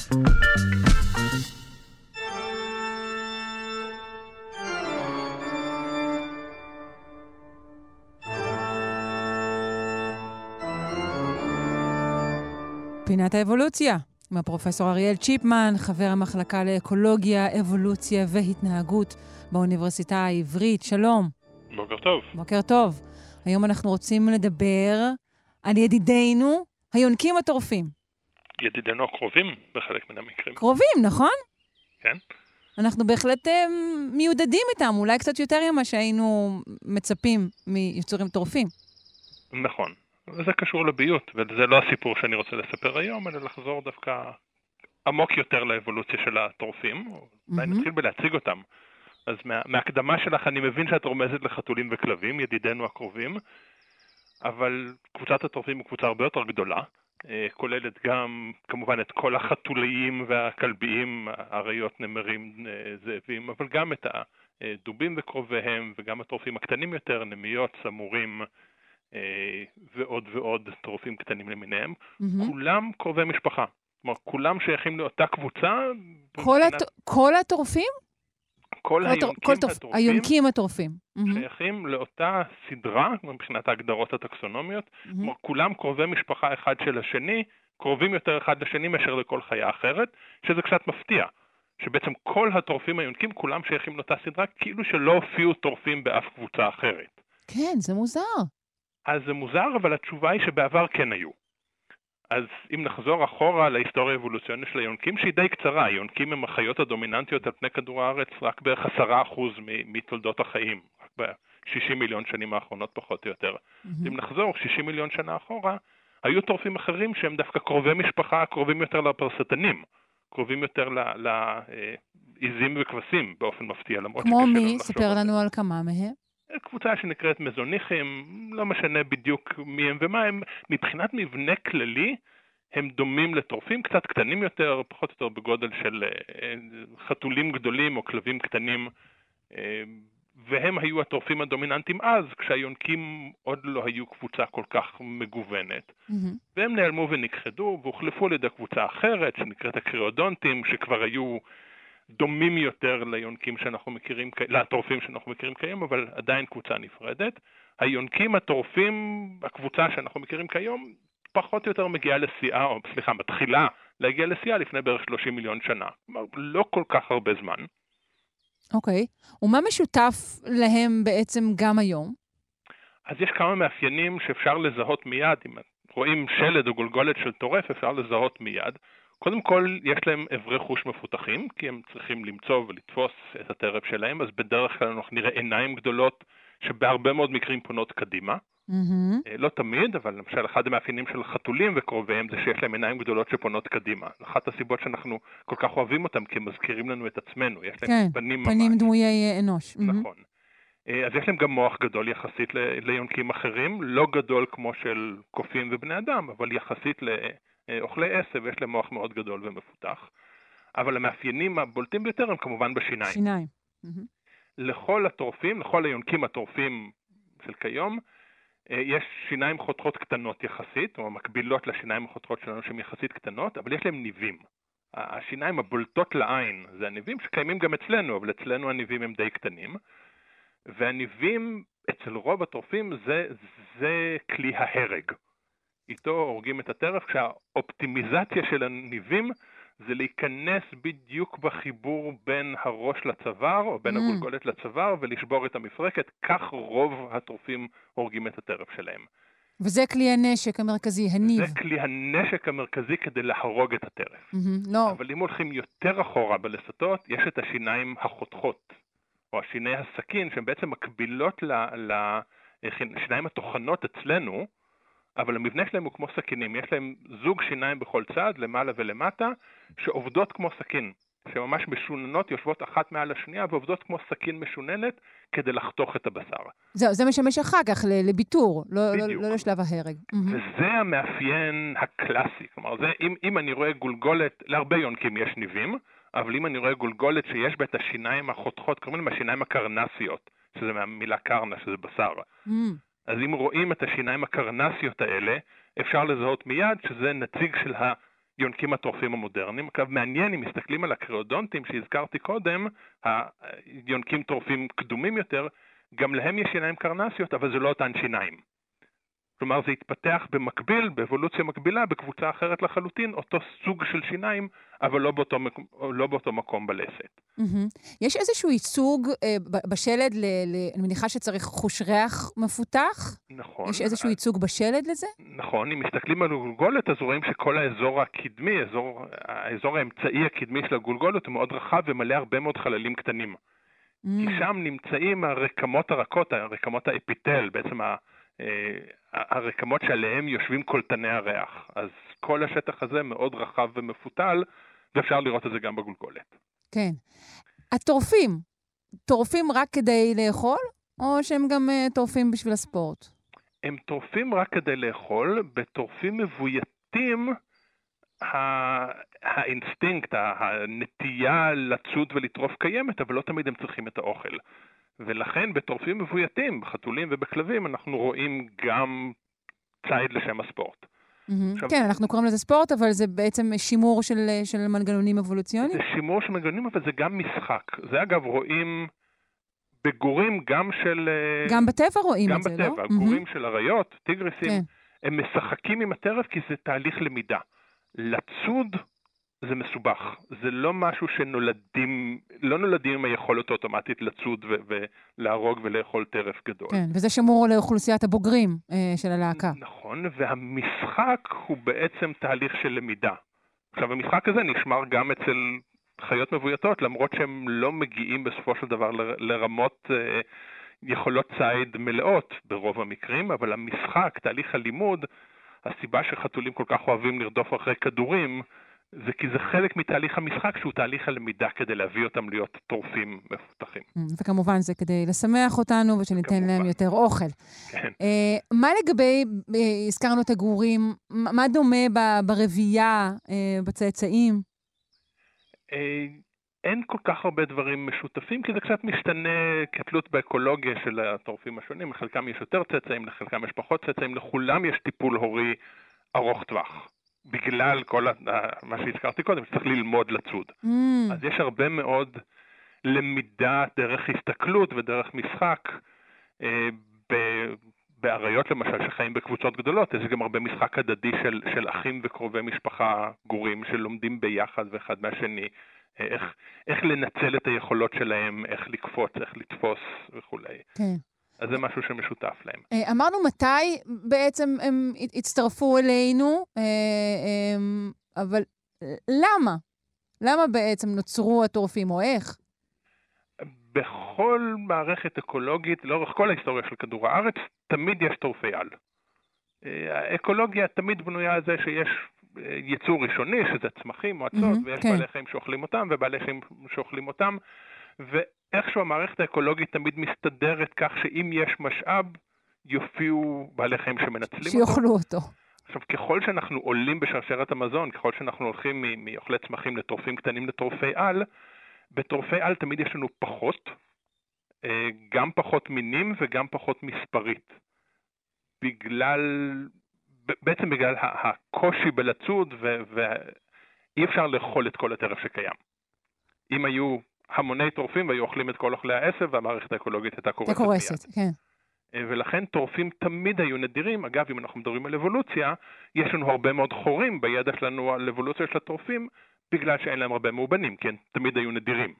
פינת האבולוציה, עם הפרופסור אריאל צ'יפמן, חבר המחלקה לאקולוגיה, אבולוציה והתנהגות באוניברסיטה העברית. שלום. בוקר טוב. בוקר טוב. היום אנחנו רוצים לדבר על ידידינו, היונקים הטורפים. ידידינו הקרובים בחלק מן המקרים. קרובים, נכון? כן. אנחנו בהחלט uh, מיודדים איתם, אולי קצת יותר ממה שהיינו מצפים מיצורים טורפים. נכון. זה קשור לביות, וזה לא הסיפור שאני רוצה לספר היום, אלא לחזור דווקא עמוק יותר לאבולוציה של הטורפים. Mm-hmm. אולי נתחיל בלהציג אותם. אז מה, מהקדמה שלך אני מבין שאת רומזת לחתולים וכלבים, ידידינו הקרובים, אבל קבוצת הטורפים היא קבוצה הרבה יותר גדולה, כוללת גם כמובן את כל החתוליים והכלביים, אריות, נמרים, זאבים, אבל גם את הדובים וקרוביהם, וגם הטורפים הקטנים יותר, נמיות, סמורים, אה, ועוד ועוד טורפים קטנים למיניהם, מהמם. כולם קרובי משפחה. כלומר, כולם שייכים לאותה קבוצה. כל מבחינת- הט- כל הטורפים? כל היונקים והטורפים היונקים הטורפים. מהמם, שייכים לאותה סדרה, מבחינת ההגדרות הטקסונומיות. מהמם. כלומר, כולם קרובי משפחה אחד של השני, קרובים יותר אחד לשני מאשר לכל חיה אחרת, שזה קצת מפתיע. שבעצם כל הטורפים היונקים, כולם שייכים לאותה סדרה, כאילו שלא הופיעו טורפים באף קבוצה אחרת. כן, זה מוזר. אז זה מוזר, אבל התשובה היא שבעבר כן היו. אז אם נחזור אחורה להיסטוריה האבולוציונית של היונקים, שהיא די קצרה, היונקים הם החיות הדומיננטיות על פני כדור הארץ רק בערך עשרה אחוז מתולדות החיים, רק ב-60 מיליון שנים האחרונות פחות או יותר. מהמם. אם נחזור 60 מיליון שנה אחורה, היו טורפים אחרים שהם דווקא קרובי משפחה, קרובים יותר לפרסטנים, קרובים יותר לעיזים וכבשים באופן מפתיע, למרות כמו שקשה לנו מי? לחשוב ספר על זה. לנו על כמה מהם. קבוצה שנקראת מזוניכים, לא משנה בדיוק מי הם ומה הם, מבחינת מבנה כללי, הם דומים לטורפים, קצת קטנים יותר, פחות או יותר בגודל של אה, חתולים גדולים או כלבים קטנים, אה, והם היו הטורפים הדומיננטיים אז, כשהיונקים עוד לא היו קבוצה כל כך מגוונת. מהמם. והם נעלמו ונכחדו והוחלפו על ידי קבוצה אחרת שנקראת הקריאודונטים, שכבר היו דומים יותר ליונקים שאנחנו מכירים, לטורפים שאנחנו מכירים כיום, אבל עדיין קבוצה נפרדת. היונקים הטורפים, הקבוצה שאנחנו מכירים כיום, פחות או יותר מגיעה לשיאה, או סליחה, מתחילה להגיע לשיאה לפני בערך 30 מיליון שנה. כלומר, לא כל כך הרבה זמן. אוקיי. ומה משותף להם בעצם גם היום? אז יש כמה מאפיינים שאפשר לזהות מיד, אם רואים שלד או גולגולת של טורף, אפשר לזהות מיד. קודם כל, יש להם אברי חוש מפותחים, כי הם צריכים למצוא ולתפוס את הטרף שלהם, אז בדרך כלל אנחנו נראה עיניים גדולות שבהרבה מאוד מקרים פונות קדימה. אה, לא תמיד, אבל למשל אחד המאפיינים של חתולים וקרוביהם זה שיש להם עיניים גדולות שפונות קדימה. אחת הסיבות שאנחנו כל כך אוהבים אותם, כי הם מזכירים לנו את עצמנו, יש להם כן, פנים ממש. פנים דמויי אה, אנוש. נכון. אה, אז יש להם גם מוח גדול יחסית ל- ליונקים אחרים, לא גדול כמו של קופים ובני אדם, אבל יחסית לאוכלי עשב יש להם מוח מאוד גדול ומפותח. אבל המאפיינים הבולטים ביותר הם כמובן בשיניים. שיניים. מהמם. לכל הטורפים, לכל היונקים הטורפים של כיום, אה, יש שיניים חותכות קטנות יחסית, או מקבילות לשיניים החותכות שלנו שהן יחסית קטנות, אבל יש להם ניבים. השיניים הבולטות לעין זה הניבים שקיימים גם אצלנו, אבל אצלנו הניבים הם די קטנים. והניבים אצל רוב הטורפים זה, זה כלי ההרג. איתו הורגים את הטרף, כשהאופטימיזציה של הניבים זה להיכנס בדיוק בחיבור בין הראש לצוואר, או בין Mm. הגולגולת לצוואר, ולשבור את המפרקת. כך רוב הטורפים הורגים את הטרף שלהם. וזה כלי הנשק המרכזי, הניב. זה כלי הנשק המרכזי כדי להרוג את הטרף. מהמם. לא, אבל אם הולכים יותר אחורה בלסתות, יש את השיניים החותכות, או השיני הסכין, שהן בעצם מקבילות לשיניים הטוחנות אצלנו, אבל המבנה שלהם הוא כמו סכינים. יש להם זוג שיניים בכל צד, למעלה ולמטה, שעובדות כמו סכין. שממש משוננות, יושבות אחת מעל השנייה ועובדות כמו סכין משוננת כדי לחתוך את הבשר. זהו, זה משמש אחר כך לביטור, לא, לא. לא לשלב ההרג. וזה המאפיין הקלאסי. כלומר, זה, אם, אם אני רואה גולגולת, להרבה יונקים יש ניבים, אבל אם אני רואה גולגולת שיש בה את השיניים החותכות, קוראים להם השיניים הקרנסיות, שזה מהמילה קרנה, שזה בשר. מהמם. אז אם רואים את השיניים הקרנסיות האלה, אפשר לזהות מיד שזה נציג של היונקים הטורפים המודרניים. אגב, מעניין, אם מסתכלים על הקריאודונטים שהזכרתי קודם, היונקים טורפים קדומים יותר, גם להם יש שיניים קרנסיות, אבל זה לא אותן שיניים. כלומר, זה התפתח במקביל, באבולוציה מקבילה, בקבוצה אחרת לחלוטין, אותו סוג של שיניים, אבל לא באותו, מק- לא באותו מקום בלסת. מהמם. יש איזשהו ייצוג אה, בשלד, ל, ל, אני מניחה שצריך חוש ריח מפותח? נכון. יש איזשהו ייצוג בשלד לזה? נכון, אם מסתכלים על גולגולת, אז רואים שכל האזור הקדמי, אזור, האזור האמצעי הקדמי של הגולגולת הוא מאוד רחב ומלא הרבה מאוד חללים קטנים. כי מהמם. שם נמצאים הרקמות הרכות, הרקמות האפיטל, בעצם ה- הרקמות שעליהם יושבים קולטני הריח. אז כל השטח הזה מאוד רחב ומפותל, ואפשר לראות את זה גם בגולגולת. כן. הטורפים, טורפים רק כדי לאכול, או שהם גם אה, טורפים בשביל הספורט? הם טורפים רק כדי לאכול, בטורפים מבויתים האינסטינקט, הנטייה לצוד ולטרוף קיימת, אבל לא תמיד הם צריכים את האוכל. ולכן בטורפים מבויתים, בחתולים ובכלבים, אנחנו רואים גם ציד לשם הספורט. Mm-hmm. עכשיו, כן, אנחנו קוראים לזה ספורט, אבל זה בעצם שימור של, של מנגנונים אבולוציוניים? זה שימור של מנגנונים, אבל זה גם משחק. זה אגב רואים בגורים גם של... אה, גם בטבע רואים את זה, בטבע, לא? גם בטבע, גורים mm-hmm. של אריות, טיגריסים, כן. הם משחקים עם הטרף כי זה תהליך למידה. לצוד זה מסובך. זה לא משהו שנולדים, לא נולדים עם היכולת האוטומטית לצוד ולהרוג ולאכול טרף גדול. כן, וזה שמור לאוכלוסיית הבוגרים אה, של הלהקה. נכון, והמשחק הוא בעצם תהליך של למידה. עכשיו, המשחק הזה נשמר גם אצל חיות מבויתות, למרות שהם לא מגיעים בסופו של דבר ל- לרמות אה, יכולות ציד מלאות ברוב המקרים, אבל המשחק, תהליך הלימוד, הסיבה שחתולים כל כך אוהבים לרדוף אחרי כדורים, זה כי זה חלק מתהליך המשחק שהוא תהליך הלמידה כדי להביא אותם להיות טורפים מפותחים. Mm, וכמובן זה כדי לשמח אותנו ושניתן כמובן. להם יותר אוכל. כן. Uh, מה לגבי, uh, הזכרנו את הגורים, מה דומה ברבייה, uh, בצאצאים? Uh, אין כל כך הרבה דברים משותפים, כי זה קצת משתנה כתלות באקולוגיה של הטורפים השונים. לחלקם יש יותר צאצאים, לחלקם יש פחות צאצאים, לכולם יש טיפול הורי ארוך טווח. בגלל כל. מה שהזכרתי קודם, שצריך ללמוד לצוד. Mm. אז יש הרבה מאוד למידה דרך הסתכלות ודרך משחק. אה, ב... באריות למשל, שחיים בקבוצות גדולות, יש גם הרבה משחק הדדי של, של אחים וקרובי משפחה גורים שלומדים ביחד ואחד מהשני. אה, איך, איך לנצל את היכולות שלהם, איך לקפוץ, איך לתפוס וכולי. כן. אז זה משהו שמשותף להם. אה, אמרנו מתי בעצם הם הצטרפו אלינו, אה, אמ, אבל למה? למה בעצם נוצרו הטורפים, או איך? בכל מערכת אקולוגית, לאורך כל ההיסטוריה של כדור הארץ, תמיד יש טורפי על. אה, האקולוגיה תמיד בנויה על זה שיש יצור ראשוני, שזה צמחים, מועצות, mm-hmm, ויש כן. בעלי חיים שאוכלים אותם, ובעלי חיים שאוכלים אותם, ואיכשהו המערכת האקולוגית תמיד מסתדרת כך שאם יש משאב, יופיעו בעלי חיים שמנצלים אותו. שיאכלו אותו. עכשיו, ככל שאנחנו עולים בשרשרת המזון, ככל שאנחנו הולכים מאוכלי צמחים לטורפים קטנים לטורפי על, בטורפי על תמיד יש לנו פחות, אה, גם פחות מינים וגם פחות מספרית. בגלל, בעצם בגלל הקושי בלצוד, ואי אפשר לאכול את כל הטרף שקיים. אם היו המוני טורפים והיו אוכלים את כל אוכלי העשב, והמערכת האקולוגית הייתה קורסת. קורסת, כן. אה, ולכן טורפים תמיד היו נדירים. אגב, אם אנחנו מדברים על אבולוציה, יש לנו הרבה מאוד חורים בידע שלנו על אבולוציה של הטורפים, בגלל שאין להם הרבה מאובנים, כי הם תמיד היו נדירים.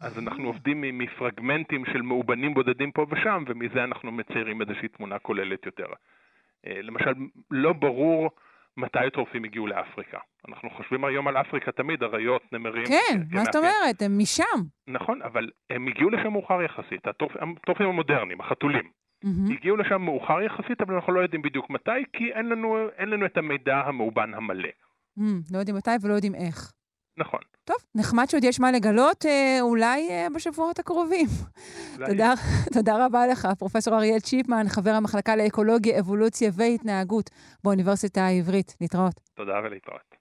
אז אנחנו עובדים מפרגמנטים של מאובנים בודדים פה ושם, ומזה אנחנו מציירים איזושהי תמונה כוללת יותר. אה, למשל, לא ברור מתי הטורפים הגיעו לאפריקה. אנחנו חושבים היום על אפריקה תמיד, אריות, נמרים. כן, מה זאת אומרת? הם משם. נכון, אבל הם הגיעו לשם מאוחר יחסית, הטורפים המודרניים, החתולים. Mm-hmm. הגיעו לשם מאוחר יחסית, אבל אנחנו לא יודעים בדיוק מתי, כי אין לנו, אין לנו את המידע המאובן המלא. Mm, לא יודעים מתי ולא יודעים איך. נכון. טוב, נחמד שעוד יש מה לגלות, אה, אולי אה, בשבועות הקרובים. [laughs] תודה, תודה רבה לך, פרופ' אריאל צ'יפמן, חבר המחלקה לאקולוגיה, אבולוציה והתנהגות באוניברסיטה העברית. להתראות. תודה ולהתראות.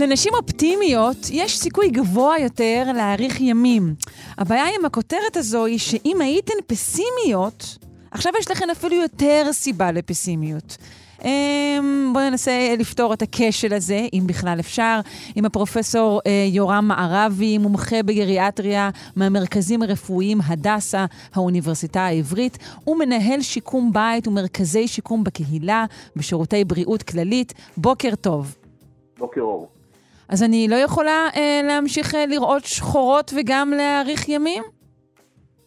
לנשים אופטימיות יש סיכוי גבוה יותר להאריך ימים. הבעיה עם הכותרת הזו היא שאם הייתן פסימיות, עכשיו יש לכן אפילו יותר סיבה לפסימיות. אמ, בואו ננסה לפתור את הכשל הזה, אם בכלל אפשר, עם הפרופסור אה, יורם מערבי, מומחה בגריאטריה מהמרכזים הרפואיים הדסה, האוניברסיטה העברית, ומנהל שיקום בית ומרכזי שיקום בקהילה בשירותי בריאות כללית. בוקר טוב. בוקר אור. אז אני לא יכולה אה, להמשיך אה, לראות שחורות וגם להאריך ימים?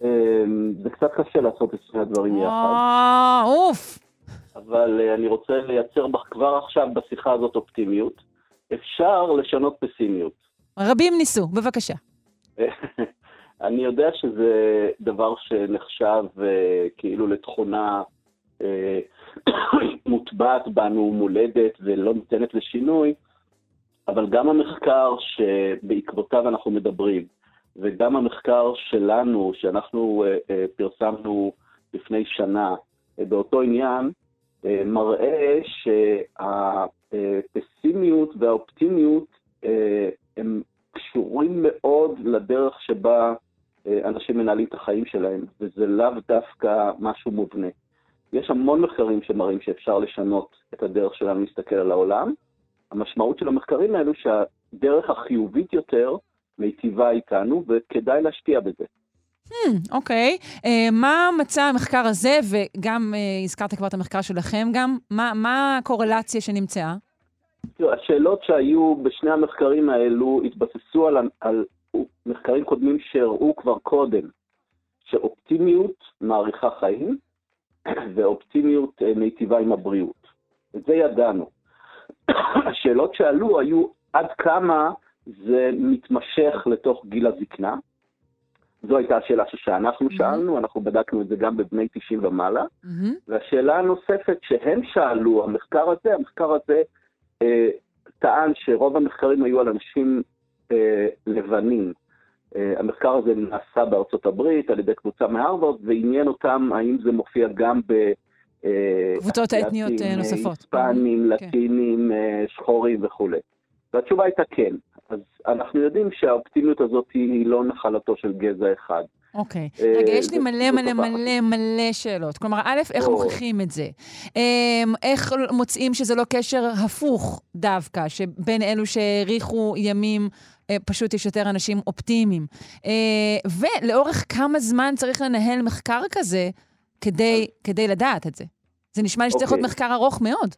אה, זה קצת קשה לעשות את שני הדברים יחד. אה, אוף. אבל אה, אני רוצה לייצר בך כבר עכשיו בשיחה הזאת אופטימיות. אפשר לשנות פסימיות. רבים ניסו, בבקשה. [laughs] אני יודע שזה דבר שנחשב אה, כאילו לתכונה אה, [coughs] מוטבעת בנו, מולדת ולא ניתנת לשינוי, אבל גם המחקר שבעקבותיו אנחנו מדברים, וגם המחקר שלנו, שאנחנו פרסמנו לפני שנה באותו עניין, אה, מראה שהפסימיות והאופטימיות אה, הם קשורים מאוד לדרך שבה אנשים מנהלים את החיים שלהם, וזה לאו דווקא משהו מובנה. יש המון מחקרים שמראים שאפשר לשנות את הדרך שלנו להסתכל על העולם. המשמעות של המחקרים האלו שהדרך החיובית יותר מיטיבה איתנו, וכדאי להשקיע בזה. אוקיי. Hmm, okay. uh, מה מצא המחקר הזה, וגם uh, הזכרת כבר את המחקר שלכם גם, מה, מה הקורלציה שנמצאה? השאלות שהיו בשני המחקרים האלו התבססו על, על מחקרים קודמים שהראו כבר קודם, שאופטימיות מאריכה חיים, [clears throat] ואופטימיות uh, מיטיבה עם הבריאות. את זה ידענו. השאלות שעלו היו עד כמה זה מתמשך לתוך גיל הזקנה. זו הייתה השאלה שאנחנו mm-hmm. שאלנו, אנחנו בדקנו את זה גם בבני 90 ומעלה. Mm-hmm. והשאלה הנוספת שהם שאלו, המחקר הזה, המחקר הזה אה, טען שרוב המחקרים היו על אנשים אה, לבנים. אה, המחקר הזה נעשה בארצות הברית על ידי קבוצה מהרווארד, ועניין אותם האם זה מופיע גם ב... אה, קבוצות אתניות אה, נוספות. היספנים, כן. לטינים. שחורים וכולי. והתשובה הייתה כן. אז אנחנו יודעים שהאופטימיות הזאת היא לא נחלתו של גזע אחד. אוקיי. Okay. רגע, יש לי מלא מלא מלא מלא שאלות. כלומר, א', איך מוכיחים את זה? אמ, איך מוצאים שזה לא קשר הפוך דווקא, שבין אלו שהאריכו ימים, פשוט יש יותר אנשים אופטימיים? ולאורך כמה זמן צריך לנהל מחקר כזה כדי, כדי לדעת את זה? זה נשמע לי שצריך להיות אוקיי. מחקר ארוך מאוד.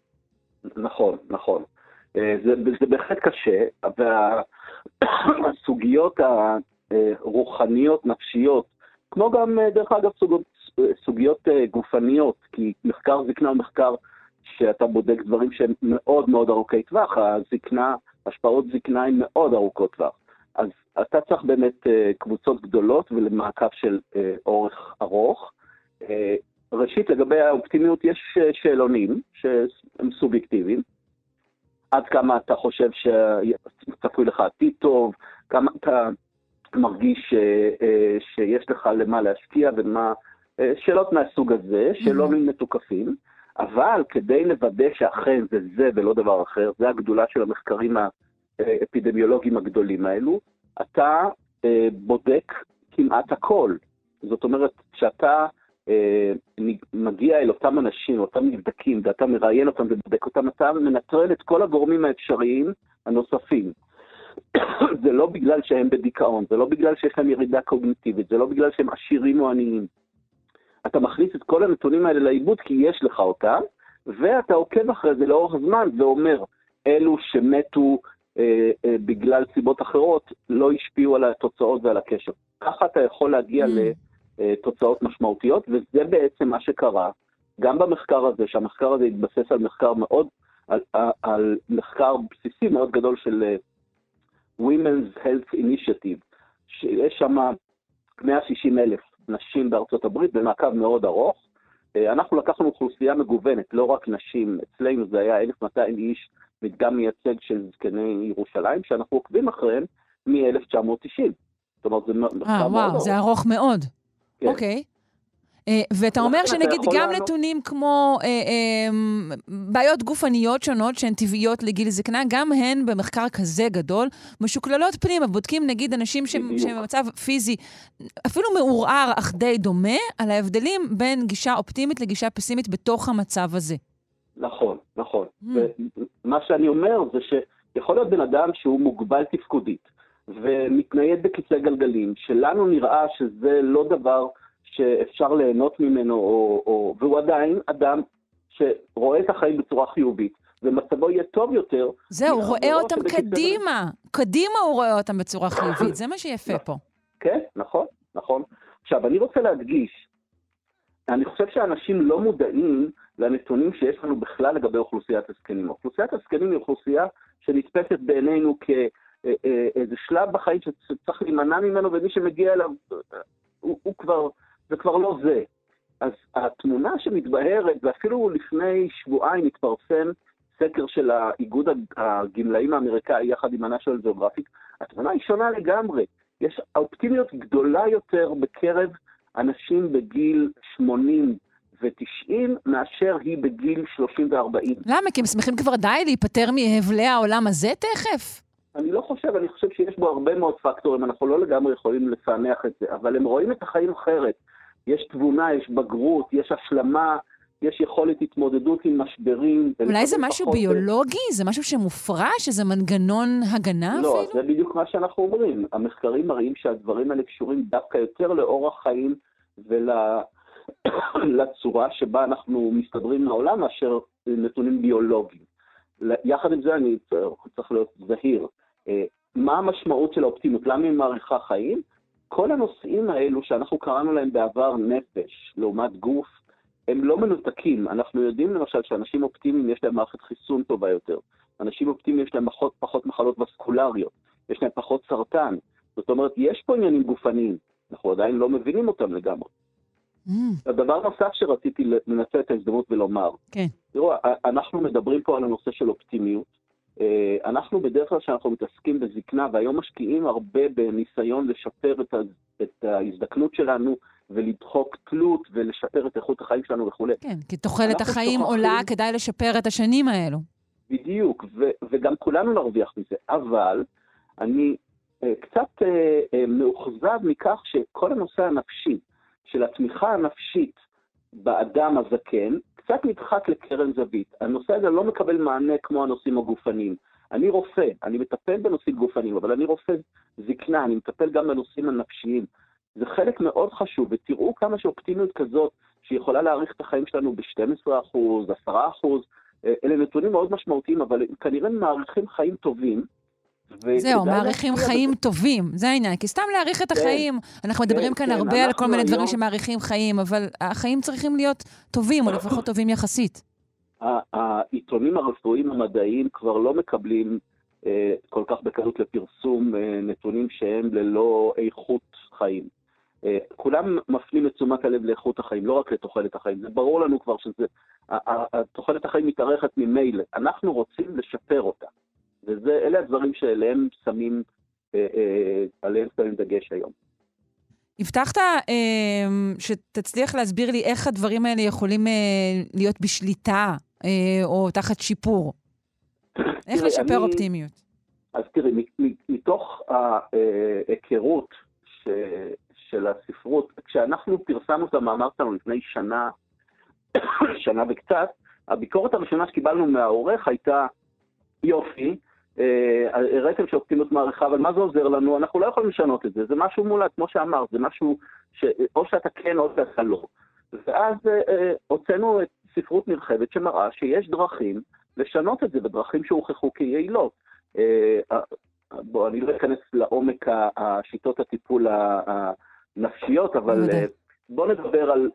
נכון, נכון. אה, זה, זה בהחלט קשה, והסוגיות הרוחניות, נפשיות, כמו גם, אה, דרך אגב, סוגיות, סוגיות אה, גופניות, כי מחקר זקנה הוא מחקר שאתה בודק דברים שהם מאוד מאוד ארוכי טווח, הזקנה, השפעות זקנה הן מאוד ארוכות טווח. אז אתה צריך באמת קבוצות גדולות ולמעקב של אורך ארוך. ראשית, לגבי האופטימיות, יש שאלונים שהם סובייקטיביים. עד כמה אתה חושב שצפוי לך עתיד טוב, כמה אתה מרגיש אה, אה, שיש לך למה להשקיע ומה... אה, שאלות מהסוג הזה, שאלונים מתוקפים, אבל כדי לוודא שאכן זה זה ולא דבר אחר, זה הגדולה של המחקרים האפידמיולוגיים הגדולים האלו, אתה בודק כמעט הכל. זאת אומרת, כשאתה אה, מגיע אל אותם אנשים, אותם נבדקים, ואתה מראיין אותם ובודק אותם, אתה מנטרל את כל הגורמים האפשריים הנוספים. [coughs] זה לא בגלל שהם בדיכאון, זה לא בגלל שיש להם ירידה קוגניטיבית, זה לא בגלל שהם עשירים או עניים. אתה מכניס את כל הנתונים האלה לעיבוד כי יש לך אותם, ואתה עוקב אחרי זה לאורך זמן ואומר, אלו שמתו אה, אה, בגלל סיבות אחרות לא השפיעו על התוצאות ועל הקשר. ככה אתה יכול להגיע mm. ל... אה, תוצאות משמעותיות, וזה בעצם מה שקרה גם במחקר הזה, שהמחקר הזה התבסס על מחקר מאוד, על, על מחקר בסיסי מאוד גדול של אה, Women's Health Initiative, שיש שם 160 אלף נשים בארצות הברית במעקב מאוד ארוך. אה, אנחנו לקחנו אוכלוסייה מגוונת, לא רק נשים, אצלנו זה היה 1,200 איש, מדגם מייצג של זקני ירושלים, שאנחנו עוקבים אחריהם מ-1990. זאת אומרת, זה מחקר מאוד ארוך. אה, וואו, זה ארוך מאוד. כן. אוקיי. Uh, ואתה אומר שנגיד גם לענות... נתונים כמו uh, um, בעיות גופניות שונות שהן טבעיות לגיל זקנה, גם הן במחקר כזה גדול, משוקללות פנימה. בודקים נגיד אנשים שהם במצב פיזי אפילו מעורער אך די דומה, על ההבדלים בין גישה אופטימית לגישה פסימית בתוך המצב הזה. נכון, נכון. Mm. ומה שאני אומר זה שיכול להיות בן אדם שהוא מוגבל תפקודית. ומתנייד בכיסא גלגלים, שלנו נראה שזה לא דבר שאפשר ליהנות ממנו, או, או, והוא עדיין אדם שרואה את החיים בצורה חיובית, ומצבו יהיה טוב יותר. זהו, הוא רואה אותם קדימה. קדימה הוא רואה אותם בצורה חיובית, זה מה שיפה פה. כן, נכון, נכון. עכשיו, אני רוצה להדגיש, אני חושב שאנשים לא מודעים לנתונים שיש לנו בכלל לגבי אוכלוסיית הזקנים. אוכלוסיית הזקנים היא אוכלוסייה שנתפסת בעינינו כ... אה, אה, איזה שלב בחיים שצריך להימנע ממנו, ומי שמגיע אליו, הוא, הוא כבר, זה כבר לא זה. אז התמונה שמתבהרת, ואפילו לפני שבועיים התפרסם סקר של האיגוד הגמלאים האמריקאי יחד עם ה-National Geographic, התמונה היא שונה לגמרי. יש אופטימיות גדולה יותר בקרב אנשים בגיל 80 ו-90 מאשר היא בגיל 30 ו-40. למה? כי הם שמחים כבר די להיפטר מהבלי העולם הזה תכף? אני לא חושב, אני חושב שיש בו הרבה מאוד פקטורים, אנחנו לא לגמרי יכולים לפענח את זה, אבל הם רואים את החיים אחרת. יש תבונה, יש בגרות, יש השלמה, יש יכולת התמודדות עם משברים. אולי זה משהו ביולוגי? ו... זה משהו שמופרש? איזה מנגנון הגנה לא, אפילו? לא, זה בדיוק מה שאנחנו אומרים. המחקרים מראים שהדברים האלה קשורים דווקא יותר לאורח חיים ולצורה [coughs] שבה אנחנו מסתדרים לעולם מאשר נתונים ביולוגיים. יחד עם זה אני צריך להיות זהיר. אה, מה המשמעות של האופטימיות? למה היא מאריכה חיים? כל הנושאים האלו שאנחנו קראנו להם בעבר נפש, לעומת גוף, הם לא מנותקים. אנחנו יודעים למשל שאנשים אופטימיים יש להם מערכת חיסון טובה יותר. אנשים אופטימיים יש להם פחות, פחות מחלות וסקולריות, יש להם פחות סרטן. זאת אומרת, יש פה עניינים גופניים, אנחנו עדיין לא מבינים אותם לגמרי. Mm. הדבר נוסף שרציתי לנצל את ההזדמנות ולומר, כן. תראו, אנחנו מדברים פה על הנושא של אופטימיות. אה, אנחנו בדרך כלל כשאנחנו מתעסקים בזקנה, והיום משקיעים הרבה בניסיון לשפר את, את ההזדקנות שלנו ולדחוק תלות ולשפר את איכות החיים שלנו וכולי. כן, כי תוחלת החיים שוכחים... עולה, כדאי לשפר את השנים האלו. בדיוק, ו- וגם כולנו נרוויח מזה, אבל אני uh, קצת uh, uh, מאוכזב מכך שכל הנושא הנפשי, של התמיכה הנפשית באדם הזקן, קצת נדחק לקרן זווית. הנושא הזה לא מקבל מענה כמו הנושאים הגופניים. אני רופא, אני מטפל בנושאים גופניים, אבל אני רופא זקנה, אני מטפל גם בנושאים הנפשיים. זה חלק מאוד חשוב, ותראו כמה שאופטימיות כזאת, שיכולה להאריך את החיים שלנו ב-12%, 10%, אלה נתונים מאוד משמעותיים, אבל כנראה מאריכים חיים טובים. זהו, מאריכים חיים זה... טובים, זה העניין. כי סתם להאריך את כן. החיים, אנחנו מדברים כן, כאן כן, הרבה על כל מיני היום... דברים שמאריכים חיים, אבל החיים צריכים להיות טובים, או [coughs] לפחות טובים יחסית. העיתונים הרפואיים המדעיים כבר לא מקבלים אה, כל כך בקלות לפרסום אה, נתונים שהם ללא איכות חיים. אה, כולם מפנים את תשומת הלב לאיכות החיים, לא רק לתוחלת החיים. זה ברור לנו כבר שזה, תוחלת החיים מתארכת ממילא. אנחנו רוצים לשפר אותה. ואלה הדברים שאליהם שמים, עליהם שמים דגש היום. הבטחת אה, שתצליח להסביר לי איך הדברים האלה יכולים אה, להיות בשליטה אה, או תחת שיפור. איך לשפר אני, אופטימיות? אז תראי, מתוך ההיכרות ש, של הספרות, כשאנחנו פרסמנו את המאמר שלנו לפני שנה, שנה וקצת, הביקורת הראשונה שקיבלנו מהעורך הייתה, יופי, אה, הראיתם שאופטימיות מעריכה, אבל מה זה עוזר לנו? אנחנו לא יכולים לשנות את זה, זה משהו מולד, כמו שאמרת, זה משהו שאו שאתה כן או שאתה לא. ואז אה, אה, הוצאנו את ספרות נרחבת שמראה שיש דרכים לשנות את זה בדרכים שהוכחו כיעילות. בוא, אני לא אכנס לעומק השיטות הטיפול הנפשיות, אבל בוא נדבר על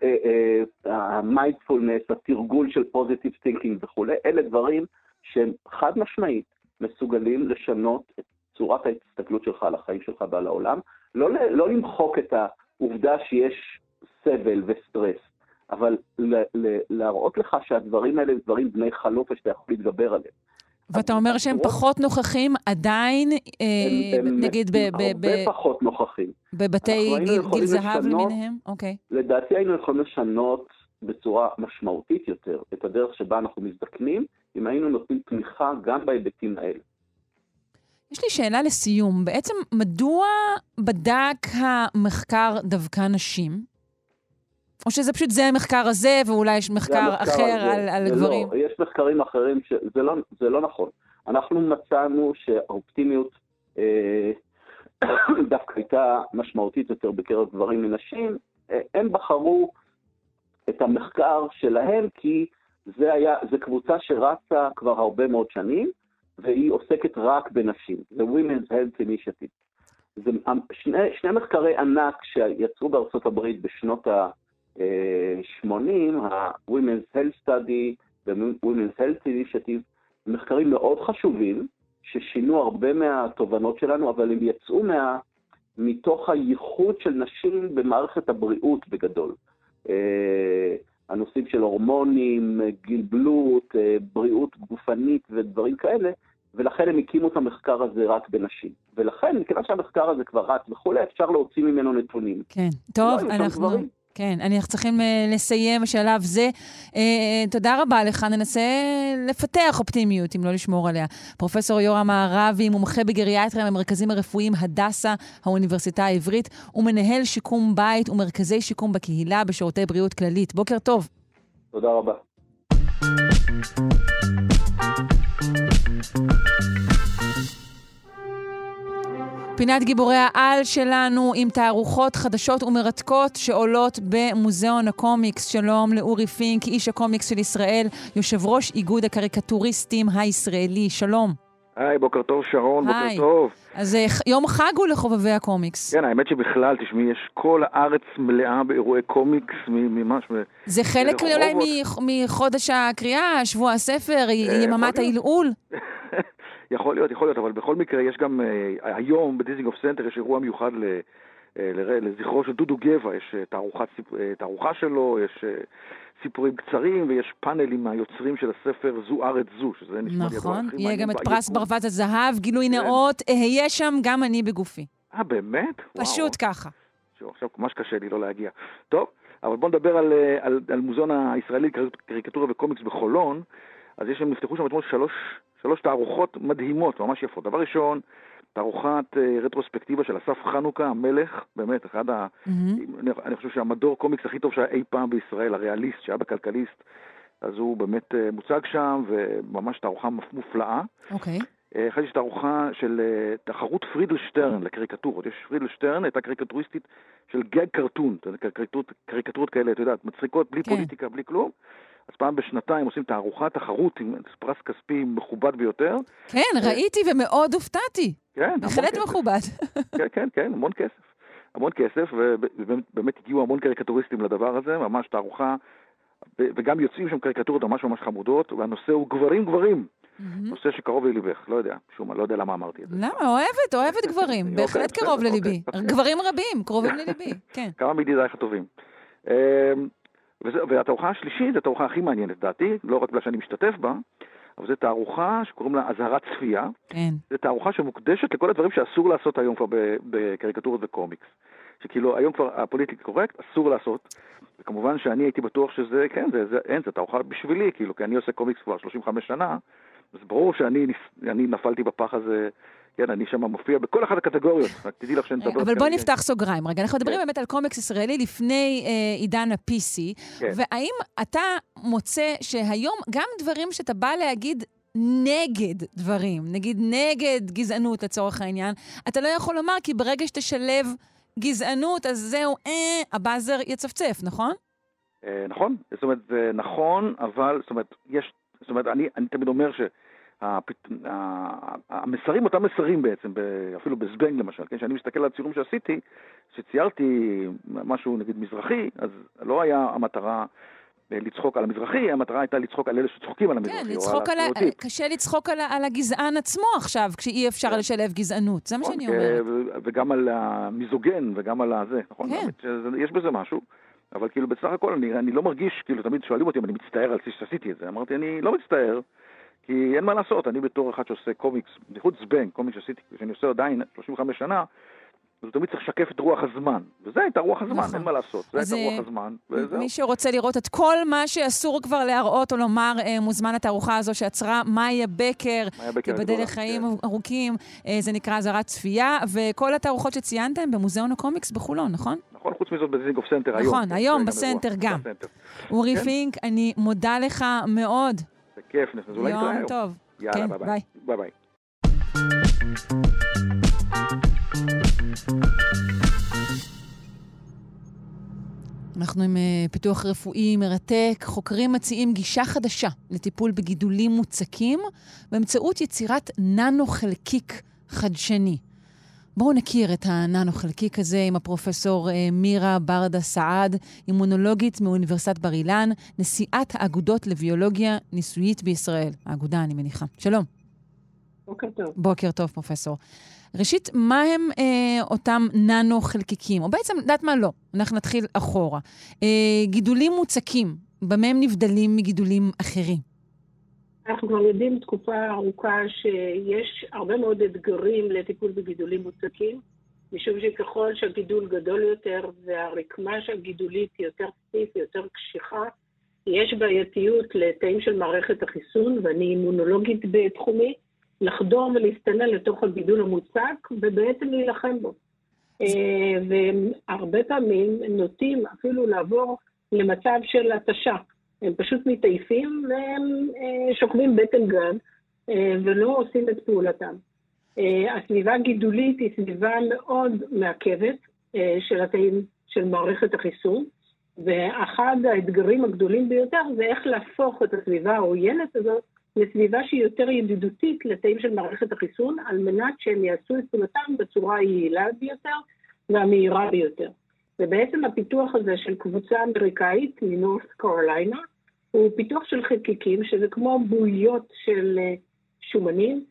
המיינדפולנס, התרגול של פוזיטיב תינקינג וכולי, אלה דברים שהם חד משמעית מסוגלים לשנות את צורת ההסתכלות שלך על החיים שלך ועל העולם, לא, לא למחוק את העובדה שיש סבל וסטרס, אבל ל, ל, להראות לך שהדברים האלה הם דברים בני חלוף ושאתה יכול להתגבר עליהם. ואתה אומר שהם פחות נוכחים עדיין, אה, הם, נגיד, ב... ב, הרבה ב, פחות נוכחים. בבתי גיל, גיל זהב למיניהם? אוקיי. לדעתי היינו יכולים לשנות בצורה משמעותית יותר את הדרך שבה אנחנו מזדקנים, אם היינו נותנים תמיכה גם בהיבטים האלה. יש לי שאלה לסיום. בעצם, מדוע בדק המחקר דווקא נשים? או שזה פשוט זה המחקר הזה, ואולי יש מחקר אחר הזה. על, על גברים? לא, יש מחקרים אחרים שזה לא, לא נכון. אנחנו מצאנו שהאופטימיות אה, [coughs] דווקא הייתה משמעותית יותר בקרב גברים מנשים. אה, הם בחרו את המחקר שלהם כי זה היה, זו קבוצה שרצה כבר הרבה מאוד שנים, והיא עוסקת רק בנשים. זה Women's Health Initiative. זה שני, שני מחקרי ענק שיצאו בארצות הברית בשנות ה-80, ה-Women's Health Study ו-Women's Health Initiative, מחקרים מאוד חשובים, ששינו הרבה מהתובנות שלנו, אבל הם יצאו מה, מתוך הייחוד של נשים במערכת הבריאות בגדול. אה, הנושאים של הורמונים, גלבלות, אה, בריאות גופנית ודברים כאלה, ולכן הם הקימו את המחקר הזה רק בנשים. ולכן, מכיוון שהמחקר הזה כבר רץ וכולי, אפשר להוציא ממנו נתונים. כן, טוב, לא אנחנו... כן, אנחנו צריכים uh, לסיים בשלב זה. Uh, uh, תודה רבה לך, ננסה לפתח אופטימיות, אם לא לשמור עליה. פרופ' יורם מערבי, מומחה בגריאטריה במרכזים הרפואיים הדסה, האוניברסיטה העברית, ומנהל שיקום בית ומרכזי שיקום בקהילה בשירותי בריאות כללית. בוקר טוב. תודה רבה. פינת גיבורי העל שלנו עם תערוכות חדשות ומרתקות שעולות במוזיאון הקומיקס. שלום לאורי פינק, איש הקומיקס של ישראל, יושב ראש איגוד הקריקטוריסטים הישראלי. שלום. היי, בוקר טוב שרון, בוקר היי. טוב. אז אה, יום חג הוא לחובבי הקומיקס. כן, האמת שבכלל, תשמעי, יש כל הארץ מלאה באירועי קומיקס, ממש... זה חלק ברחובות. אולי מח- מחודש הקריאה, שבוע הספר, אה, יממת. העלעול. [laughs] יכול להיות, יכול להיות, אבל בכל מקרה יש גם, אה, היום בדיזינגוף סנטר יש אירוע מיוחד ל, אה, לזכרו של דודו גבע, יש אה, תערוכת, תערוכה שלו, יש סיפורים קצרים ויש פאנלים מהיוצרים של הספר זו ארץ זו, שזה נשמע לי הדבר נכון, הכי יהיה מעניין גם את. פרס ברווז הזהב, גילוי כן. נאות, אהיה שם גם אני בגופי. אה, באמת? פשוט ככה. שהוא עכשיו ממש קשה לי לא להגיע. טוב, אבל בואו נדבר על, על, על מוזיאון הישראלי לקריקטורה וקומיקס בחולון. אז יש שם, נפתחו שם אתמול שלוש, שלוש תערוכות מדהימות, ממש יפות. דבר ראשון, תערוכת אה, רטרוספקטיבה של אסף חנוכה, המלך, באמת, אחד ה... מהמם. אני, אני חושב שהמדור קומיקס הכי טוב שהיה אי פעם בישראל, הריאליסט, שהיה בכלכליסט, אז הוא באמת אה, מוצג שם, וממש תערוכה מופ- מופלאה. אוקיי. אה, אחרי יש תערוכה של תחרות פרידל שטרן לקריקטורות. יש פרידל שטרן, הייתה קריקטוריסטית של גג קרטון, קריקטורות, קריקטורות כאלה, אתה יודע, מצחיקות, בלי כן. פוליטיקה, בלי כלום. אז פעם בשנתיים עושים תערוכה, תחרות עם פרס כספי מכובד ביותר. כן, ראיתי ומאוד הופתעתי. כן, המון בהחלט. מכובד. [laughs] כן, כן, כן, המון כסף. המון כסף, ובאמת הגיעו המון קריקטוריסטים לדבר הזה, ממש תערוכה, ו- וגם יוצאים שם קריקטורות ממש ממש חמודות, והנושא הוא גברים גברים. מהמם. נושא שקרוב לליבך, לא יודע, משום מה, לא יודע למה אמרתי את זה. למה? אוהבת, אוהבת [laughs] גברים. בהחלט קרוב אוקיי, לליבי. [laughs] גברים רבים, קרובים לליבי, כן. כמה מידידייך הטובים. והתערוכה השלישית, התערוכה הכי מעניינת לדעתי, לא רק בגלל שאני משתתף בה, אבל זו תערוכה שקוראים לה אזהרת צפייה. כן. זו תערוכה שמוקדשת לכל הדברים שאסור לעשות היום כבר בקריקטורות וקומיקס. שכאילו היום כבר הפוליטיקלי קורקט, אסור לעשות. וכמובן שאני הייתי בטוח שזה, כן, זה, זה, אין, זו תערוכה בשבילי, כאילו, כי אני עושה קומיקס כבר 35 שנה, אז ברור שאני נפלתי בפח הזה, כן, אני שם מופיע בכל אחת הקטגוריות. רק תדעי לך שאני מדבר... אבל בוא כרגע- נפתח סוגריים. רגע, אנחנו מדברים כן. באמת על קומיקס ישראלי לפני אה, עידן ה-PC, כן. והאם אתה מוצא שהיום גם דברים שאתה בא להגיד נגד דברים, נגיד נגד גזענות לצורך העניין, אתה לא יכול לומר, כי ברגע שתשלב גזענות, אז זהו, אה, הבאזר יצפצף, נכון? אה, נכון, זאת אומרת, זה נכון, אבל, זאת אומרת, יש, זאת אומרת, אני, תמיד אומר שהמסרים אותם מסרים בעצם, אפילו בזבנג למשל, כן, כשאני מסתכל על הציורים שעשיתי, כשציירתי משהו נגיד מזרחי, אז לא היה המטרה אה, לצחוק על המזרחי, המטרה הייתה לצחוק על אלה שצוחקים על המזרחי, כן, לצחוק על ה... קשה לצחוק על, על הגזען עצמו עכשיו, כשאי אפשר כן. לשלב גזענות. זה מה נכון, שאני כי- אומרת. וגם על המיזוגן וגם על הזה, נכון? כן. יש בזה משהו, אבל כאילו בסך הכל אני, אני לא מרגיש, כאילו תמיד שואלים אותי אם אני מצטער על זה שעשיתי את זה, אמרתי אני לא מצטער, כי אין מה לעשות, אני בתור אחד שעושה קומיקס, בייחוד זבנג, קומיקס שעשיתי, שאני עושה עדיין 35 שנה, אז תמיד צריך לשקף את רוח הזמן, וזה הייתה רוח הזמן, נכון. אין מה לעשות, זה הייתה אה, רוח הזמן, וזהו. מי שרוצה לראות את כל מה שאסור כבר להראות או לומר, אה, מוזמן לתערוכה הזו שאצרה מאיה בקר, מאיה בקר תיבדל לחיים כן. ארוכים, אה, זה נקרא אזהרת צפייה, וכל התערוכות שציינת הן במוזיאון הקומיקס בחולון, נכון? נכון, חוץ מזאת בדיזנגוף סנטר היום. נכון, כן, היום זה בסנטר גם. אורי כן. פינק, אני מודה לך מאוד. כיף, אז אולי נתראה יום. טוב. יאללה, כן, ביי ביי. ביי. ביי ביי. אנחנו עם אה, פיתוח רפואי מרתק. חוקרים מציעים גישה חדשה לטיפול בגידולים מוצקים באמצעות יצירת ננו-חלקיק חדשני. בואו נכיר את הננו-חלקיק הזה עם הפרופסור אה, מירה ברדה סעד, אימונולוגית מאוניברסיטת בר אילן, נשיאת האגודות לביולוגיה ניסויית בישראל. האגודה, אני מניחה. שלום. בוקר טוב. בוקר טוב, פרופסור. ראשית, מה הם אה, אותם ננו-חלקיקים? או בעצם, יודעת מה? לא. אנחנו נתחיל אחורה. אה, גידולים מוצקים, במה הם נבדלים מגידולים אחרים? אנחנו כבר יודעים תקופה ארוכה שיש הרבה מאוד אתגרים לטיפול בגידולים מוצקים. משום שככל שהגידול גדול יותר והרקמה של גידולית היא יותר סטיף, יותר קשיחה, יש בעייתיות לתאים של מערכת החיסון, ואני אימונולוגית בתחומי, לחדור ולהסתנן לתוך הגידול המוצק ובעצם להילחם בו. אה, והרבה פעמים נוטים אפילו לעבור למצב של התשה. הם פשוט מתעייפים והם אה, שוכבים בטן גן אה, ולא עושים את פעולתם. הסביבה הגידולית היא סביבה מאוד מעכבת של התאים של מערכת החיסון, ואחד האתגרים הגדולים ביותר זה איך להפוך את הסביבה העוינת הזאת לסביבה שהיא יותר ידידותית לתאים של מערכת החיסון, על מנת שהם יעשו את פעולתם בצורה היעילה ביותר והמהירה ביותר. ובעצם הפיתוח הזה של קבוצה אמריקאית מנורס קרוליינה, הוא פיתוח של חלקיקים, שזה כמו בועיות של אה, שומנים,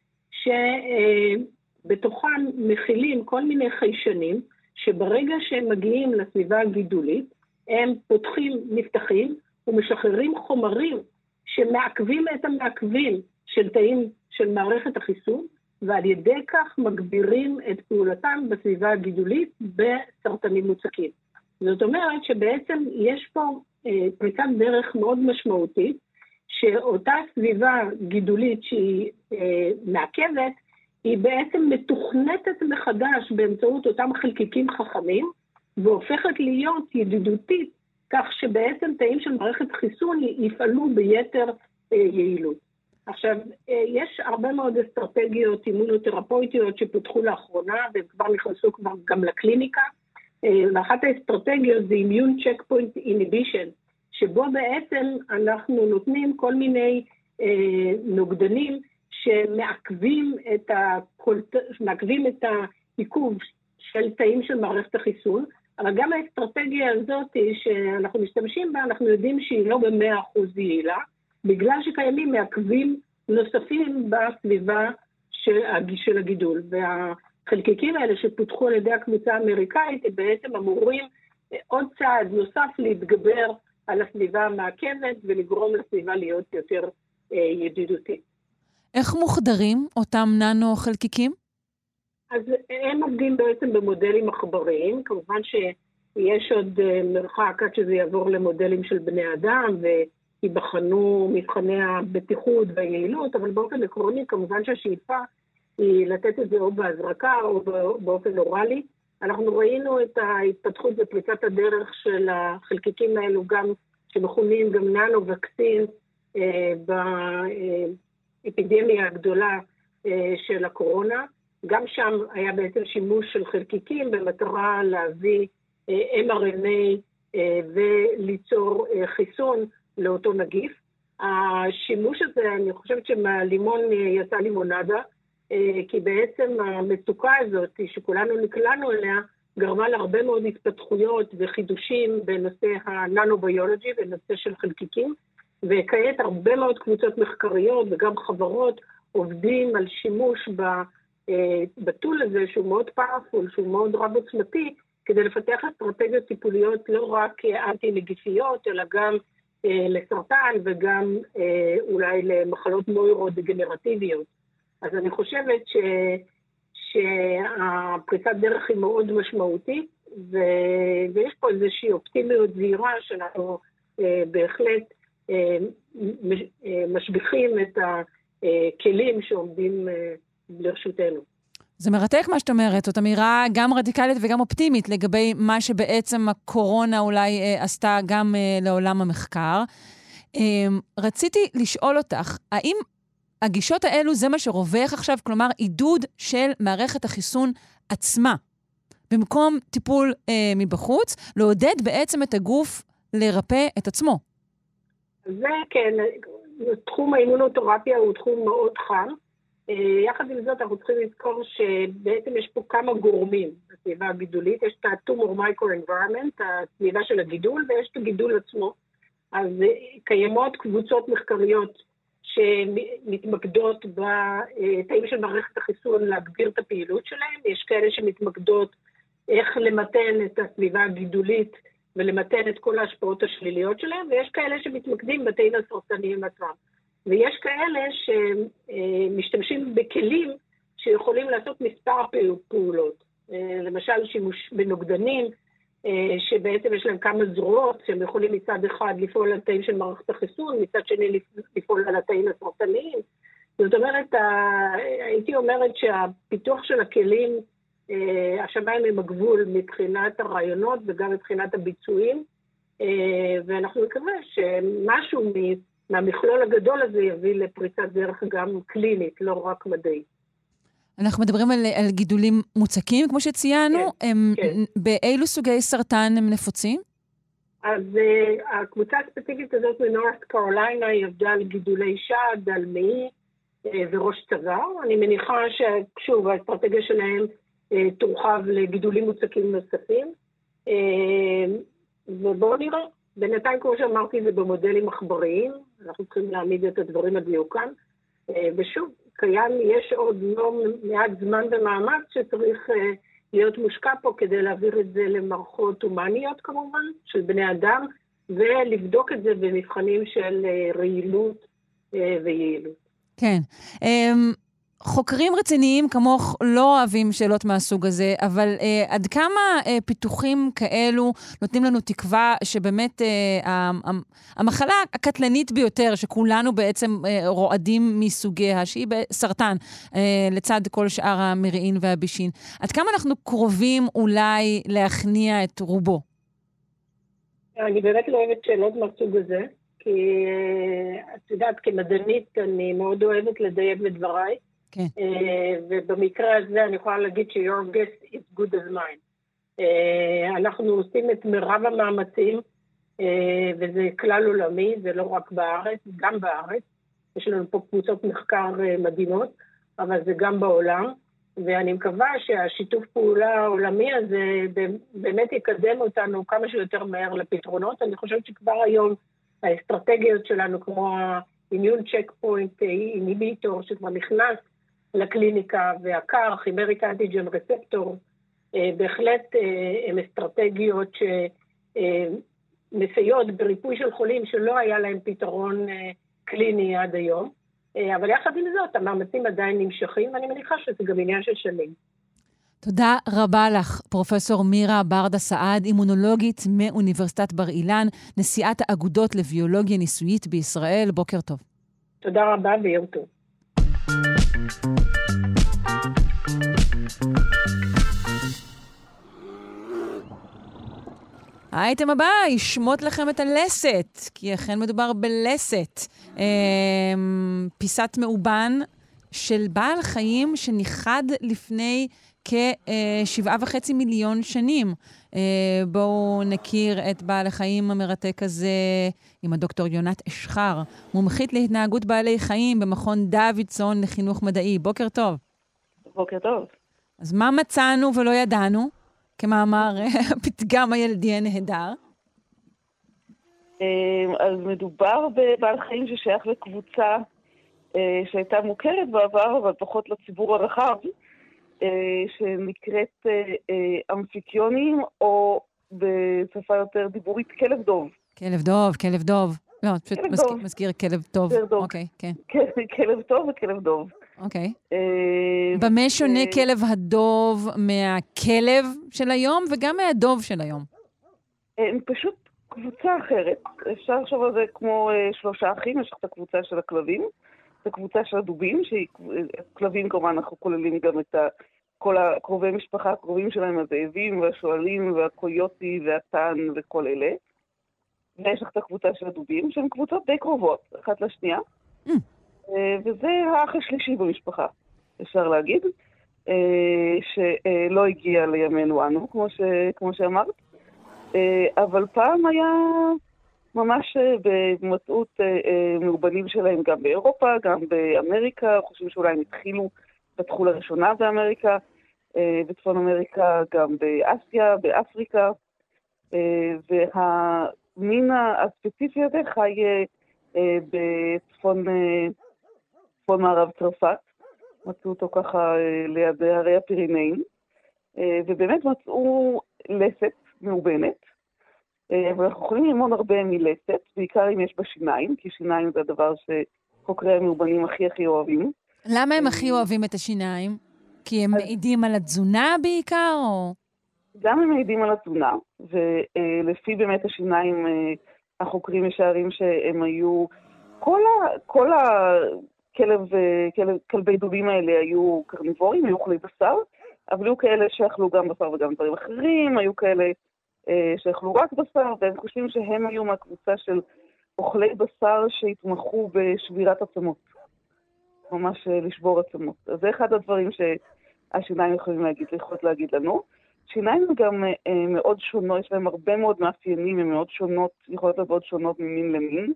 שבתוכם מכילים כל מיני חיישנים, שברגע שהם מגיעים לסביבה הגידולית, הם פותחים, נפתחים ומשחררים חומרים שמעכבים את המעכבים של תאים של מערכת החיסון, ועל ידי כך מגבירים את פעולתם בסביבה הגידולית בסרטנים מוצקים. זאת אומרת שבעצם יש פה אה, פריצת דרך מאוד משמעותית, שאותה סביבה גידולית שהיא אה, מעכבת, היא בעצם מתוכנתת מחדש באמצעות אותם חלקיקים חכמים, והופכת להיות ידידותית, כך שבעצם תאים של מערכת חיסון יפעלו ביתר אה, יעילות. עכשיו, אה, יש הרבה מאוד אסטרטגיות אימונותרפויטיות שפותחו לאחרונה, והן כבר נכנסו כבר גם לקליניקה, אה, ואחת האסטרטגיות זה Immune Checkpoint Inhibition, שבו בעצם אנחנו נותנים כל מיני אה, נוגדנים שמעכבים את, הקולט... את העיכוב של תאים של מערכת החיסון, אבל גם האסטרטגיה הזאת שאנחנו משתמשים בה, אנחנו יודעים שהיא לא במאה אחוז יעילה, בגלל שקיימים מעכבים נוספים בסביבה של, של הגידול. והחלקיקים האלה שפותחו על ידי הקבוצה האמריקאית, הם בעצם אמורים אה, עוד צעד נוסף להתגבר על הסביבה המעכבת ולגרום לסביבה להיות יותר אה, ידידותית. איך מוחדרים אותם ננו-חלקיקים? אז הם עובדים בעצם במודלים עכבריים, כמובן שיש עוד אה, מרחק עד שזה יעבור למודלים של בני אדם, וייבחנו מבחני הבטיחות והיעילות, אבל באופן עקרוני כמובן שהשאיפה היא לתת את זה או בהזרקה או באופן אוראלי. אנחנו ראינו את ההתפתחות ופריצת הדרך של החלקיקים האלו, גם שמכונים גם ננו-וקסין, אה, באפידמיה הגדולה אה, של הקורונה. גם שם היה בעצם שימוש של חלקיקים במטרה להביא אה, mRNA אה, וליצור אה, חיסון לאותו נגיף. השימוש הזה, אני חושבת שמהלימון יצא לימונדה, כי בעצם המצוקה הזאת שכולנו נקלענו אליה, גרמה להרבה מאוד התפתחויות וחידושים בנושא הננו-ביולוגי, בנושא של חלקיקים, וכעת הרבה מאוד קבוצות מחקריות וגם חברות עובדים על שימוש. אה, בטול הזה, שהוא מאוד פארפול, שהוא מאוד רב עוצמתי, כדי לפתח אסטרטגיות טיפוליות לא רק אנטי-נגיפיות, אלא גם אה, לסרטן וגם אה, אולי למחלות נוירו-דגנרטיביות. אז אני חושבת ש, שהפריצת דרך היא מאוד משמעותית, ו, ויש פה איזושהי אופטימיות זהירה שאנחנו אה, בהחלט אה, משביחים את הכלים שעומדים אה, לרשותנו. זה מרתק מה שאת אומרת, זאת אמירה גם רדיקלית וגם אופטימית לגבי מה שבעצם הקורונה אולי אה, עשתה גם אה, לעולם המחקר. אה, רציתי לשאול אותך, האם הגישות האלו זה מה שרווח עכשיו, כלומר עידוד של מערכת החיסון עצמה, במקום טיפול אה, מבחוץ, לעודד בעצם את הגוף לרפא את עצמו? זה כן, תחום האימונותרפיה הוא תחום מאוד חם. אה, יחד עם זאת, אנחנו צריכים לזכור שבעצם יש פה כמה גורמים בסביבה הגידולית. יש את ה-tumor microenvironment, הסביבה של הגידול, ויש את הגידול עצמו. אז אה, קיימות קבוצות מחקריות שמתמקדות בתאים של מערכת החיסון להגביר את הפעילות שלהם, יש כאלה שמתמקדות איך למתן את הסביבה הגידולית ולמתן את כל ההשפעות השליליות שלהם, ויש כאלה שמתמקדים בתאים הסרטניים עצמם. ויש כאלה שמשתמשים בכלים שיכולים לעשות מספר פעולות. למשל שימוש בנוגדנים, שבעצם יש להם כמה זרועות, שהם יכולים מצד אחד לפעול על תאים של מערכת החיסון, מצד שני לפעול על התאים הסרטניים. זאת אומרת, הייתי אומרת שהפיתוח של הכלים, השמיים הם הגבול מבחינת הרעיונות וגם מבחינת הביצועים, ואנחנו נקווה שמשהו מהמכלול הגדול הזה יביא לפריצת דרך גם קלינית, לא רק מדעית. אנחנו מדברים על, על גידולים מוצקים, כמו שציינו. כן, הם, כן. באילו סוגי סרטן הם נפוצים? אז uh, הקבוצה הספציפית הזאת מנורסט קרוליינה היא עבדה על גידולי שד, על מעי uh, וראש צוואר. אני מניחה ששוב, האסטרטגיה שלהם uh, תורחב לגידולים מוצקים נוספים. Uh, ובואו נראה. בינתיים, כמו שאמרתי, זה במודלים עכבריים, אנחנו צריכים להעמיד את הדברים על דיוקם. ושוב, קיים, יש עוד לא מעט זמן ומאמץ שצריך uh, להיות מושקע פה כדי להעביר את זה למערכות הומניות כמובן, של בני אדם, ולבדוק את זה במבחנים של uh, רעילות ויעילות. כן. Um... חוקרים רציניים כמוך לא אוהבים שאלות מהסוג הזה, אבל אה, עד כמה אה, פיתוחים כאלו נותנים לנו תקווה שבאמת אה, המחלה הקטלנית ביותר, שכולנו בעצם אה, רועדים מסוגיה, שהיא סרטן, אה, לצד כל שאר המרעין והבישין, עד כמה אנחנו קרובים אולי להכניע את רובו? אני באמת לא אוהבת שאלות מהסוג הזה, כי אה, את יודעת, כמדענית אני מאוד אוהבת לדייק בדבריי. כן. אה, ובמקרה הזה אני יכולה להגיד ש-your guest is good as mine. אה, אנחנו עושים את מירב המאמצים, אה, וזה כלל עולמי, זה לא רק בארץ, גם בארץ. יש לנו פה קבוצות מחקר מדהימות, אבל זה גם בעולם. ואני מקווה שהשיתוף פעולה העולמי הזה באמת יקדם אותנו כמה שיותר מהר לפתרונות. אני חושבת שכבר היום האסטרטגיות שלנו, כמו ה-immune checkpoint inhibitor שכבר נכנס לקליניקה, והקר, חימריק אנטיג'ן רספטור, בהחלט אה, הן אסטרטגיות שמסייעות בריפוי של חולים שלא היה להם פתרון אה, קליני עד היום. אה, אבל יחד עם זאת, המאמצים עדיין נמשכים, ואני מניחה שזה גם עניין של שנים. תודה רבה לך, פרופסור מירה ברדה סעד, אימונולוגית מאוניברסיטת בר אילן, נשיאת האגודות לביולוגיה ניסויית בישראל. בוקר טוב. תודה רבה ויום טוב. האייטם הבא ישמוט לכם את הלסת, כי אכן מדובר בלסת. אה, פיסת מאובן של בעל חיים שנכחד לפני כשבעה וחצי מיליון שנים. אה, בואו נכיר את בעל החיים המרתק הזה עם הדוקטור יונת אשחר, מומחית להתנהגות בעלי חיים במכון דוידסון לחינוך מדעי. בוקר טוב. בוקר טוב. אז מה מצאנו ולא ידענו, כמאמר הפתגם הילדי הנהדר? אה, אז מדובר בבעל חיים ששייך לקבוצה אה, שהייתה מוכרת בעבר, אבל פחות לציבור הרחב. אה, שנקראת אה, אה, אמפיקיונים, או בשפה יותר דיבורית, כלב דוב. כלב דוב, כלב דוב. לא, פשוט מזכיר, מזכיר כלב טוב. כלב דוב. אוקיי, כן. כלב טוב וכלב דוב. אוקיי. במה שונה כלב הדוב מהכלב של היום וגם מהדוב של היום? הם פשוט קבוצה אחרת. אפשר לחשוב על זה כמו שלושה אחים, יש לך את הקבוצה של הכלבים, הקבוצה של הדובים, שכלבים כמובן אנחנו כוללים גם את כל הקרובי משפחה הקרובים שלהם, הזאבים והשועלים והקויוטי והטן וכל אלה. ויש לך את הקבוצה של הדובים, שהן קבוצות די קרובות, אחת לשנייה. Mm. וזה האח השלישי במשפחה, אפשר להגיד, אה, שלא הגיע לימינו אנו, כמו, ש... כמו שאמרת. אה, אבל פעם היה ממש במצאות מאובנים שלהם גם באירופה, גם באמריקה, חושבים שאולי הם התחילו, פתחו לראשונה באמריקה, בצפון אמריקה, גם באסיה, באפריקה, והמין הספציפי הזה חי בצפון מערב צרפת, מצאו אותו ככה ליד הרי הפירינאים, ובאמת מצאו לסת מאובנת, אה, אבל אנחנו יכולים ללמוד הרבה מלסת, בעיקר אם יש בה שיניים, כי שיניים זה הדבר שחוקרי המאובנים הכי הכי אוהבים. למה הם הכי אוהבים את השיניים? כי הם מעידים על התזונה בעיקר, או...? גם הם מעידים על התזונה, ולפי באמת השיניים החוקרים משערים שהם היו... כל, ה, כל הכלב, כלב, כלבי דובים האלה היו קרניבורים, היו אוכלי בשר, אבל היו כאלה שאכלו גם בשר וגם דברים אחרים, היו כאלה אה, שאכלו רק בשר, והם חושבים שהם היו מהקבוצה של אוכלי בשר שהתמחו בשבירת עצמות. ממש אה, לשבור עצמות. אז זה אחד הדברים שהשיניים יכולים להגיד, יכולות להגיד לנו. שיניים הן גם אה, מאוד שונות, יש להן הרבה מאוד מאפיינים, הן מאוד שונות, יכולות להיות מאוד שונות ממין למין,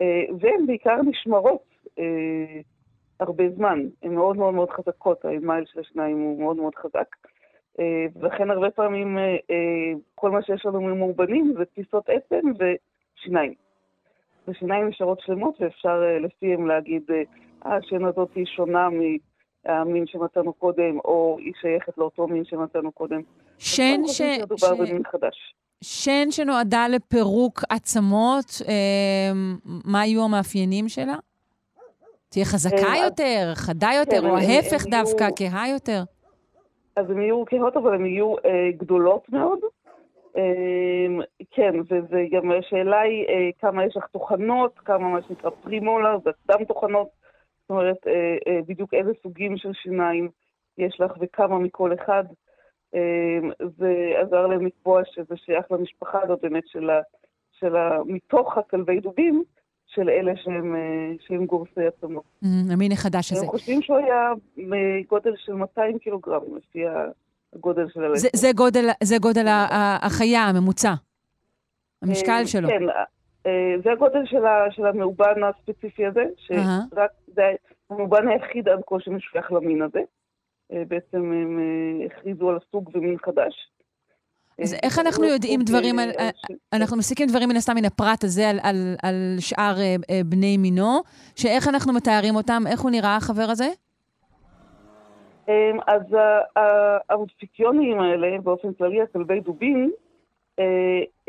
אה, והן בעיקר נשמרות אה, הרבה זמן, הן מאוד מאוד מאוד חזקות, האמייל של השיניים הוא מאוד מאוד חזק. אה, ולכן הרבה פעמים אה, אה, כל מה שיש לנו ממורבנים זה תפיסות עצם ושיניים. ושיניים נשארות שלמות ואפשר לפיהם להגיד, השן הזאת היא שונה מהמין שמצאנו קודם, או היא שייכת לאותו מין שמצאנו קודם. שן ש... ש... שן שנועדה לפירוק עצמות, אה, מה היו המאפיינים שלה? תהיה חזקה יותר, חדה יותר, כן, או ההפך דווקא, כהה יותר? אז הן יהיו קהות, אבל הן יהיו אה, גדולות מאוד. אה, כן, וגם השאלה היא אה, כמה יש לך טוחנות, כמה מה שנקרא פרימולר, סתם טוחנות. זאת אומרת, אה, אה, בדיוק איזה סוגים של שיניים יש לך וכמה מכל אחד. אה, זה עזר להם לקבוע שזה שייך למשפחה הזאת באמת של ה... של ה... מתוך הכלבי דובים, של אלה שהם, אה, שהם גורסי עצמות. Mm, המין החדש הזה. הם חושבים שהוא היה מגודל של 200 קילוגרם, לפי הגודל של הלסת. זה, זה גודל, זה גודל החיה הממוצע, המשקל אה, שלו. כן, אה, זה הגודל של, ה, של המאובן הספציפי הזה, שרק זה המאובן היחיד עד כה שמשוייך למין הזה. בעצם הם הכריזו על סוג ומין חדש. אז איך אנחנו יודעים דברים על... אנחנו מסיקים דברים מן הסתם מן הפרט הזה על, על, על שאר אה, אה, בני מינו, שאיך אנחנו מתארים אותם? איך הוא נראה, החבר הזה? אמ, אז האוטפיקיונים האלה, באופן כללי, הכלבי דובים, אה,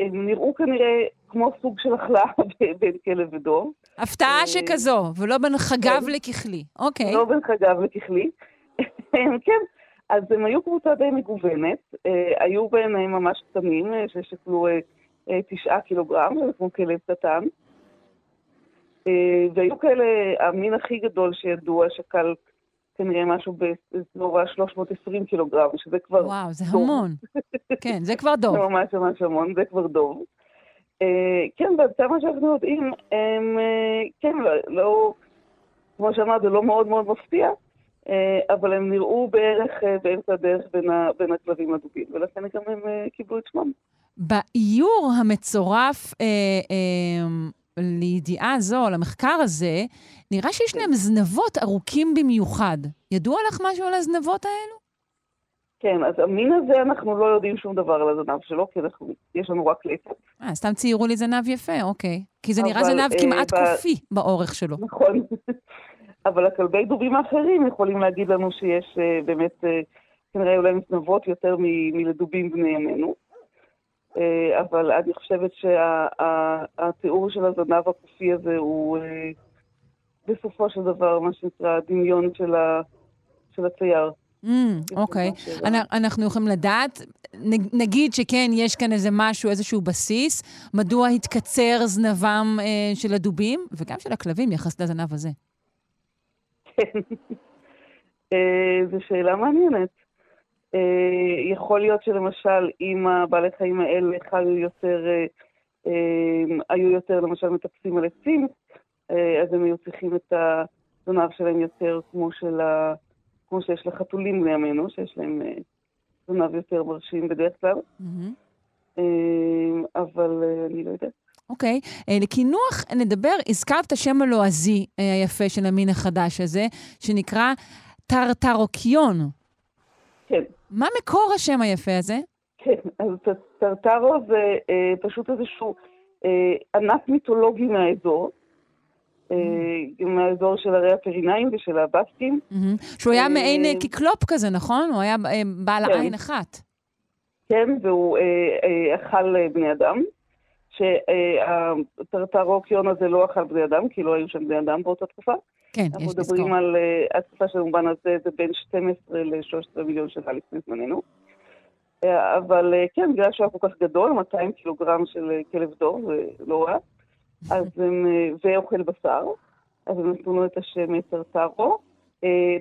הם נראו כנראה כמו סוג של החלאה [laughs] בין כלב ודוב. הפתעה שכזו, ולא בין חגב כן. לככלי. אוקיי. לא בין חגב לככלי. [laughs] כן, אז הם היו קבוצה די מגוונת, אה, היו ביניהם ממש קטנים, אה, ששקלו אה, אה, תשעה קילוגרם, זה כמו כלב קטן. אה, והיו כאלה, המין הכי גדול שידוע שקל כנראה משהו באזור ה-320 קילוגרם, שזה כבר וואו, זה דוב. המון. כן, זה כבר דוב. [laughs] זה ממש ממש המון, זה כבר דוב. אה, כן, ועד כמה שאנחנו יודעים, הם, אה, כן, לא, לא כמו שאמרת, זה לא מאוד מאוד מפתיע. אה, אבל הם נראו בערך אה, באמצע הדרך בין, ה, בין הכלבים הדובים, ולכן גם הם אה, קיבלו את שמם. באיור המצורף אה, אה, לידיעה זו, למחקר הזה, נראה שיש כן. להם זנבות ארוכים במיוחד. ידוע לך משהו על הזנבות האלו? כן, אז המין הזה, אנחנו לא יודעים שום דבר על הזנב שלו, כי אנחנו, יש לנו רק ליפות. אה, סתם ציירו לי זנב יפה, אוקיי. כי זה נראה זנב אה, כמעט ב... קופי באורך שלו. נכון. [laughs] אבל הכלבי דובים האחרים יכולים להגיד לנו שיש uh, באמת, uh, כנראה אולי מתנבות יותר מ- מלדובים בני ימינו. Uh, אבל אני חושבת שהתיאור שה- של הזנב הקופי הזה הוא uh, בסופו של דבר, מה שנקרא, הדמיון של, ה- של הצייר. אוקיי. Mm, okay. אנחנו יכולים לדעת, נגיד שכן, יש כאן איזה משהו, איזשהו בסיס, מדוע התקצר זנבם אה, של הדובים, וגם של הכלבים יחס לזנב הזה. כן. אה, זו שאלה מעניינת. אה, יכול להיות שלמשל, אם הבעלי חיים האלה חיו יותר, אה, היו יותר למשל מטפסים על עצים, אז הם היו צריכים את הזנב שלהם יותר כמו, של ה... כמו שיש לחתולים בימינו, שיש להם זנב יותר מרשים בדרך כלל. Mm-hmm. אבל אני לא יודעת. אוקיי. Okay. אה, לקינוח נדבר, הזכרת את השם הלועזי אה, היפה של המין החדש הזה, שנקרא טרטרוקיון. כן. מה מקור השם היפה הזה? כן, אז טרטרו זה אה, פשוט איזשהו אה, ענק מיתולוגי מהאזור. אה, mm. מהאזור של הרי הפרינאים ושל הבסקים. Mm-hmm. שהוא היה אה, מעין אה, קיקלופ כזה, נכון? הוא היה אה, בעל כן. עין אחת. כן, והוא אה, אה, אכל בני אדם. שהטרטר אוקיון הזה לא אכל בני אדם, כי לא היו שם בני אדם באותה תקופה. כן, יש לזכור. אנחנו מדברים על התקופה של המובן הזה, זה בין 12 ל-13 מיליון שנה לפני זמננו. אבל כן, בגלל שהוא היה כל כך גדול, 200 קילוגרם של כלב דור, זה לא רע, אז הם, ואוכל בשר, אז הם נתנו לו את השם טרטרו.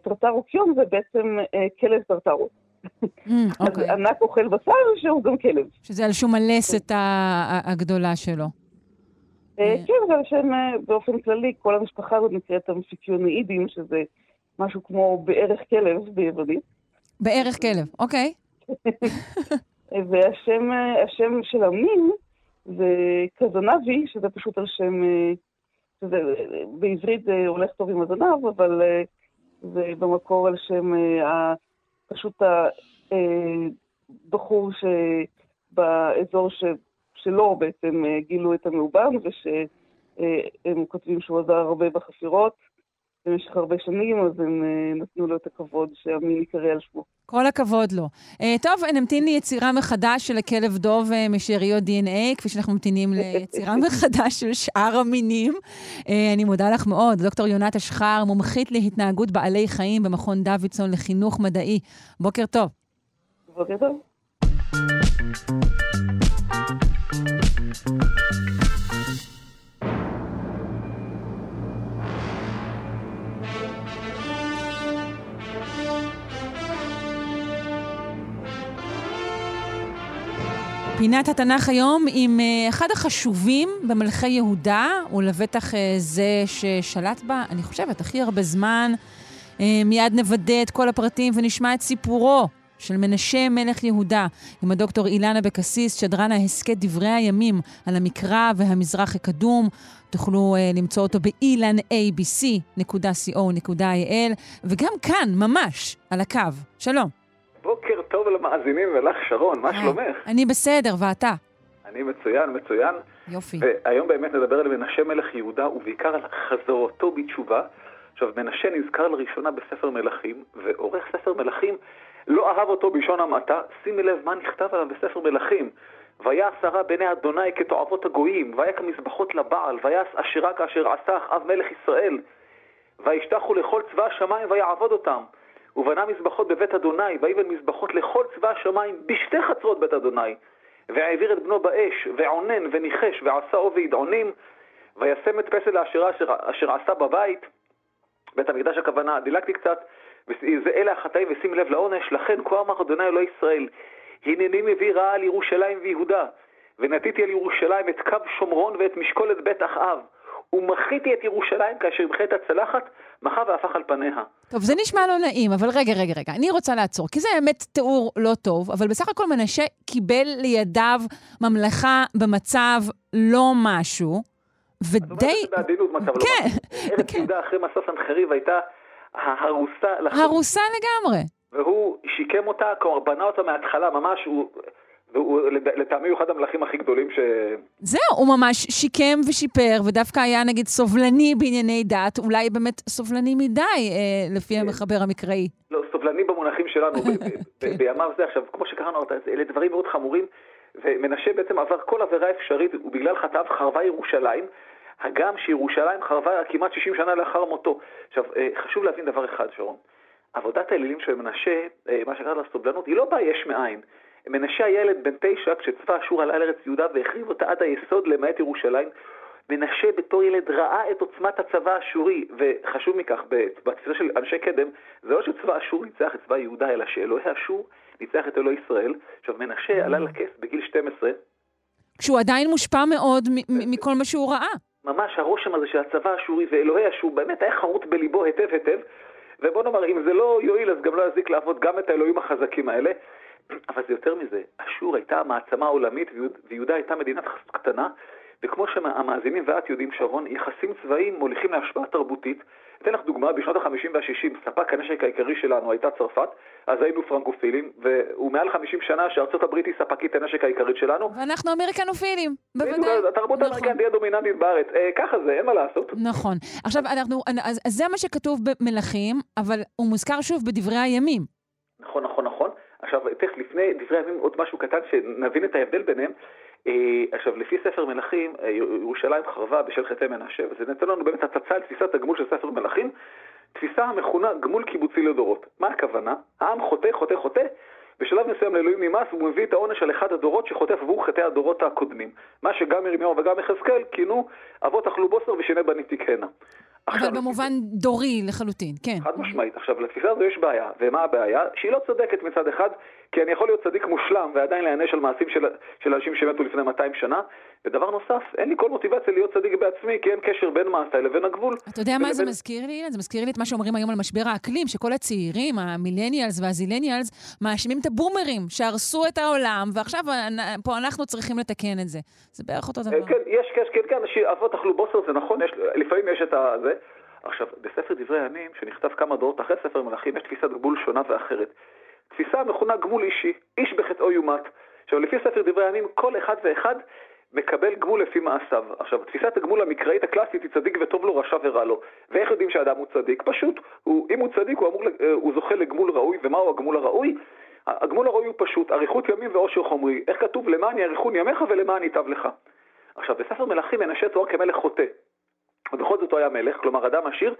טרטרוקיון זה בעצם כלב טרטרו. Mm, אז. ענק אוכל בשר שהוא גם כלב. שזה על שום הלסת הגדולה שלו. אה, כן, אבל שהם אה, באופן כללי, כל המשפחה הזאת נקראת אמפיקיונאידים, שזה משהו כמו בערך כלב ביוונית. בערך כלב, אוקיי. [laughs] והשם אה, השם של המין זה קזנבי, שזה פשוט על שם, אה, שזה, אה, בעברית זה הולך טוב עם הזנב, אבל אה, זה במקור על שם אה, פשוט הבחור שבאזור ש, שלו בעצם אה, גילו את המאובן, ושהם כותבים שהוא עזר הרבה בחפירות במשך הרבה שנים, אז הם אה, נתנו לו את הכבוד שהמין ייקרא על שמו. כל הכבוד לו. Uh, טוב, נמתין ליצירה מחדש של הכלב דוב uh, משאריות DNA, כפי שאנחנו ממתינים ליצירה [laughs] מחדש של שאר המינים. אני מודה לך מאוד. דוקטור יונת אשחר, מומחית להתנהגות בעלי חיים במכון דוידסון לחינוך מדעי. בוקר טוב. בוקר טוב. פינת התנ"ך היום עם uh, אחד החשובים במלכי יהודה, ולבטח uh, זה ששלט בה, אני חושבת, הכי הרבה זמן. Uh, מיד נוודא את כל הפרטים ונשמע את סיפורו של מנשה מלך יהודה עם הדוקטור אילנה בקסיס, שדרן ההסכת דברי הימים על המקרא והמזרח הקדום. תוכלו uh, למצוא אותו באילנabc.co.il, וגם כאן, ממש, על הקו. שלום. בוקר טוב למאזינים ולך, שרון, מה שלומך? אני בסדר, ואתה? אני מצוין, מצוין. יופי. והיום באמת נדבר על מנשה מלך יהודה, ובעיקר על חזרתו בתשובה. עכשיו, מנשה נזכר לראשונה בספר מלכים, ועורך ספר מלכים לא אהב אותו בלשון המעטה. שימי לב מה נכתב עליו בספר מלכים. ויעש הרע בעיני אדוני כתועבות הגויים, ויק המזבחות לבעל, ויעש אשרה כאשר עשה אחאב מלך ישראל. וישתחו לכל צבא השמיים ויעבוד אותם. ובנה מזבחות בבית אדוני, ויבן מזבחות לכל צבא השמיים בשתי חצרות בית אדוני. והעביר את בנו באש, ועונן וניחש, ועשה עובי ידעונים, וישם את פסל האשרה אשר, אשר עשה בבית, בית המקדש הכוונה, דילגתי קצת, זה אלה החטאים ושים לב לעונש, לכן כה אמר אדוני אלוהי ישראל, הנני מביא רעה על ירושלים ויהודה, ונתתי על ירושלים את קו שומרון ואת משקולת בית אחאב. ומחיתי את ירושלים כאשר ימחה את הצלחת, מחה והפך על פניה. טוב, זה נשמע לא נעים, אבל רגע, רגע, רגע, אני רוצה לעצור, כי זה באמת תיאור לא טוב, אבל בסך הכל מנשה קיבל לידיו ממלכה במצב לא משהו, ודי... את אומרת בעדינות מצב לא כן, משהו. [laughs] ארץ כן. יהודה אחרי מסע סנחריב הייתה הרוסה לחלוטין. הרוסה לגמרי. והוא שיקם אותה, כלומר בנה אותה מההתחלה ממש, הוא... לטעמי הוא אחד המלכים הכי גדולים ש... זהו, הוא ממש שיקם ושיפר, ודווקא היה נגיד סובלני בענייני דת, אולי באמת סובלני מדי, אה, לפי המחבר המקראי. לא, סובלני במונחים שלנו, כן. [laughs] בימיו זה עכשיו, כמו שקראנו, אלה דברים מאוד חמורים, ומנשה בעצם עבר כל עבירה אפשרית, ובגלל חטאיו חרבה ירושלים, הגם שירושלים חרבה כמעט 60 שנה לאחר מותו. עכשיו, אה, חשוב להבין דבר אחד, שרון. עבודת האלילים של מנשה, אה, מה שקראת לה סובלנות, היא לא באה יש מאין. מנשה היה ילד בן תשע כשצבא אשור עלה על ארץ יהודה והחריב אותה עד היסוד למעט ירושלים. מנשה בתור ילד ראה את עוצמת הצבא האשורי, וחשוב מכך, בתפיסה של אנשי קדם, זה לא שצבא אשור ניצח את צבא יהודה, אלא שאלוהי אשור ניצח את אלוהי ישראל. עכשיו, מנשה עלה לכס בגיל 12. כשהוא עדיין מושפע מאוד מ- מכל מה שהוא ראה. ממש הרושם הזה של הצבא האשורי ואלוהי אשור באמת היה חרוט בליבו היטב היטב. ובוא נאמר, אם זה לא יועיל, אז גם לא יזיק לעבוד גם את האלוהים החזקים האלה. אבל זה יותר מזה, אשור הייתה מעצמה עולמית ויהודה הייתה מדינת חסות קטנה, וכמו שהמאזינים ואת יודעים, שרון, יחסים צבאיים מוליכים להשפעה תרבותית. אתן לך דוגמה, בשנות ה-50 וה-60, ספק הנשק העיקרי שלנו הייתה צרפת, אז היינו פרנקופילים, והוא מעל 50 עכשיו שארצות הברית היא ספקית הנשק העיקרית שלנו. ואנחנו אמריקנופילים, בוודאי. התרבות נכון. האמריקנית תהיה דומיננטית בארץ. אה, ככה זה, אין מה לעשות. נכון. עכשיו, אנחנו, אז, אז זה מה שכתוב במלכים, אבל הוא מוזכר שוב בדברי הימים. נכון, נכון, נכון. עכשיו, תכף לפני דברי הימים עוד משהו קטן, שנבין את ההבדל ביניהם. עכשיו, לפי ספר מלכים, ירושלים חרבה בשל חטאי מנשה, וזה נותן לנו באמת הצצה על תפיסת הגמול של ספר מלכים, תפיסה המכונה גמול קיבוצי לדורות. מה הכוונה? העם חוטא, חוטא, חוטא, בשלב מסוים לאלוהים נמאס והוא מביא את העונש על אחד הדורות שחוטף עבור חטאי הדורות הקודמים. מה שגם ירמיהו וגם יחזקאל כינו אבות אכלו בוסר ושני בנים תקהנה. אבל במובן דורי לחלוטין, כן. חד משמעית. עכשיו, לתפיסה הזו יש בעיה, ומה הבעיה? שהיא לא צודקת מצד אחד, כי אני יכול להיות צדיק מושלם ועדיין להיענש על מעשים של, של אנשים שמתו לפני 200 שנה, ודבר נוסף, אין לי כל מוטיבציה להיות צדיק בעצמי, כי אין קשר בין מעשיי לבין הגבול. אתה יודע מה זה מזכיר לי? זה מזכיר לי את מה שאומרים היום על משבר האקלים, שכל הצעירים, המילניאלס והזילניאלס, מאשימים את הבומרים שהרסו את העולם, ועכשיו פה אנחנו צריכים לתקן את זה. זה בערך אותו דבר. כן, יש, יש, כן, כן, אבות אכלו בוסר, זה נכון, יש, לפעמים יש את זה. עכשיו, בספר דברי הימים, שנכתב כמה דורות אחרי ספר מלכים, יש תפיסת גבול שונה ואחרת. תפיסה המכונה גמול אישי, איש בחטאו יומת. עכשיו, לפי ספר דברי הימים, כל אחד ואחד מקבל גמול לפי מעשיו. עכשיו, תפיסת הגמול המקראית הקלאסית היא צדיק וטוב לו, רשע ורע לו. ואיך יודעים שאדם הוא צדיק? פשוט, הוא, אם הוא צדיק, הוא, אמור, הוא זוכה לגמול ראוי, ומהו הגמול הראוי? הגמול הראוי הוא פשוט, אריכות ימים ואושר חומרי. איך כתוב? למען יאריכון ימיך ולמען ייטב לך. עכשיו, בספר מלכים מנשה תואר כמלך חוטא. ובכל זאת הוא היה מלך, כלומר אדם עשיר,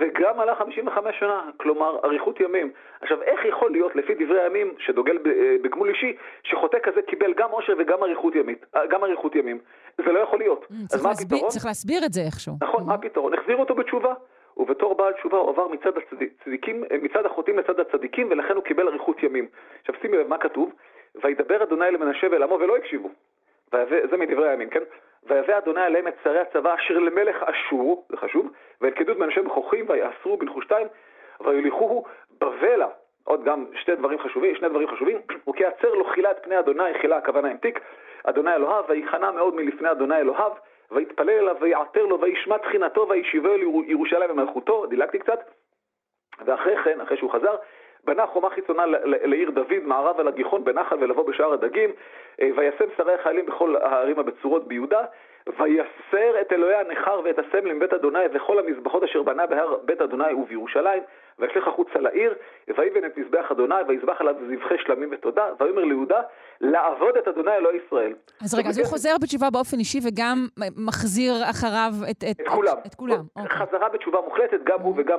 וגם עלה 55 שנה, כלומר אריכות ימים. עכשיו, איך יכול להיות, לפי דברי הימים, שדוגל אה, בגמול אישי, שחוטא כזה קיבל גם עושר וגם אריכות, ימית, אה, גם אריכות ימים? זה לא יכול להיות. Mm, אז מה הפתרון? צריך להסביר את זה איכשהו. נכון, מה mm. הפתרון? החזיר אותו בתשובה. ובתור בעל תשובה הוא עבר מצד, הצדיקים, אה, מצד החוטאים לצד הצדיקים, ולכן הוא קיבל אריכות ימים. עכשיו שימי לב מה כתוב, וידבר אדוני למנשה ולעמו ולא הקשיבו. זה מדברי הימים, כן? ויבא אדוני עליהם את שרי הצבא אשר למלך אשור, זה חשוב, וילכדו את מאנשי מכוחים ויאסרו בנחושתיים, ויוליכוהו בבלה. עוד גם שתי דברים חשובים, שני דברים חשובים, [clears throat] וכי עצר לו חילה את פני אדוני, חילה הכוונה המתיק, אדוני אלוהיו, ויחנה מאוד מלפני אדוני אלוהיו, ויתפלל אליו ויעתר לו, וישמע תחינתו, וישיבו אל ירושלים במלכותו, דילגתי קצת, ואחרי כן, אחרי שהוא חזר, בנה חומה חיצונה לעיר דוד, מערב על הגיחון בנחל ולבוא בשער הדגים, אה, וישם שרי החיילים בכל הערים הבצורות ביהודה, ויסר את אלוהי הנכר ואת הסמל מבית אדוני וכל המזבחות אשר בנה בהר בית אדוני ובירושלים, וישלך החוצה לעיר, ויבן את מזבח אדוני, ויזבח עליו זבחי שלמים ותודה, ויאמר ליהודה, לעבוד את אדוני אלוהי ישראל. אז רגע, אז הוא חוזר בתשובה באופן אישי וגם מחזיר אחריו את, את, את כולם. את כולם. אוקיי. חזרה בתשובה מוחלטת, גם הוא וגם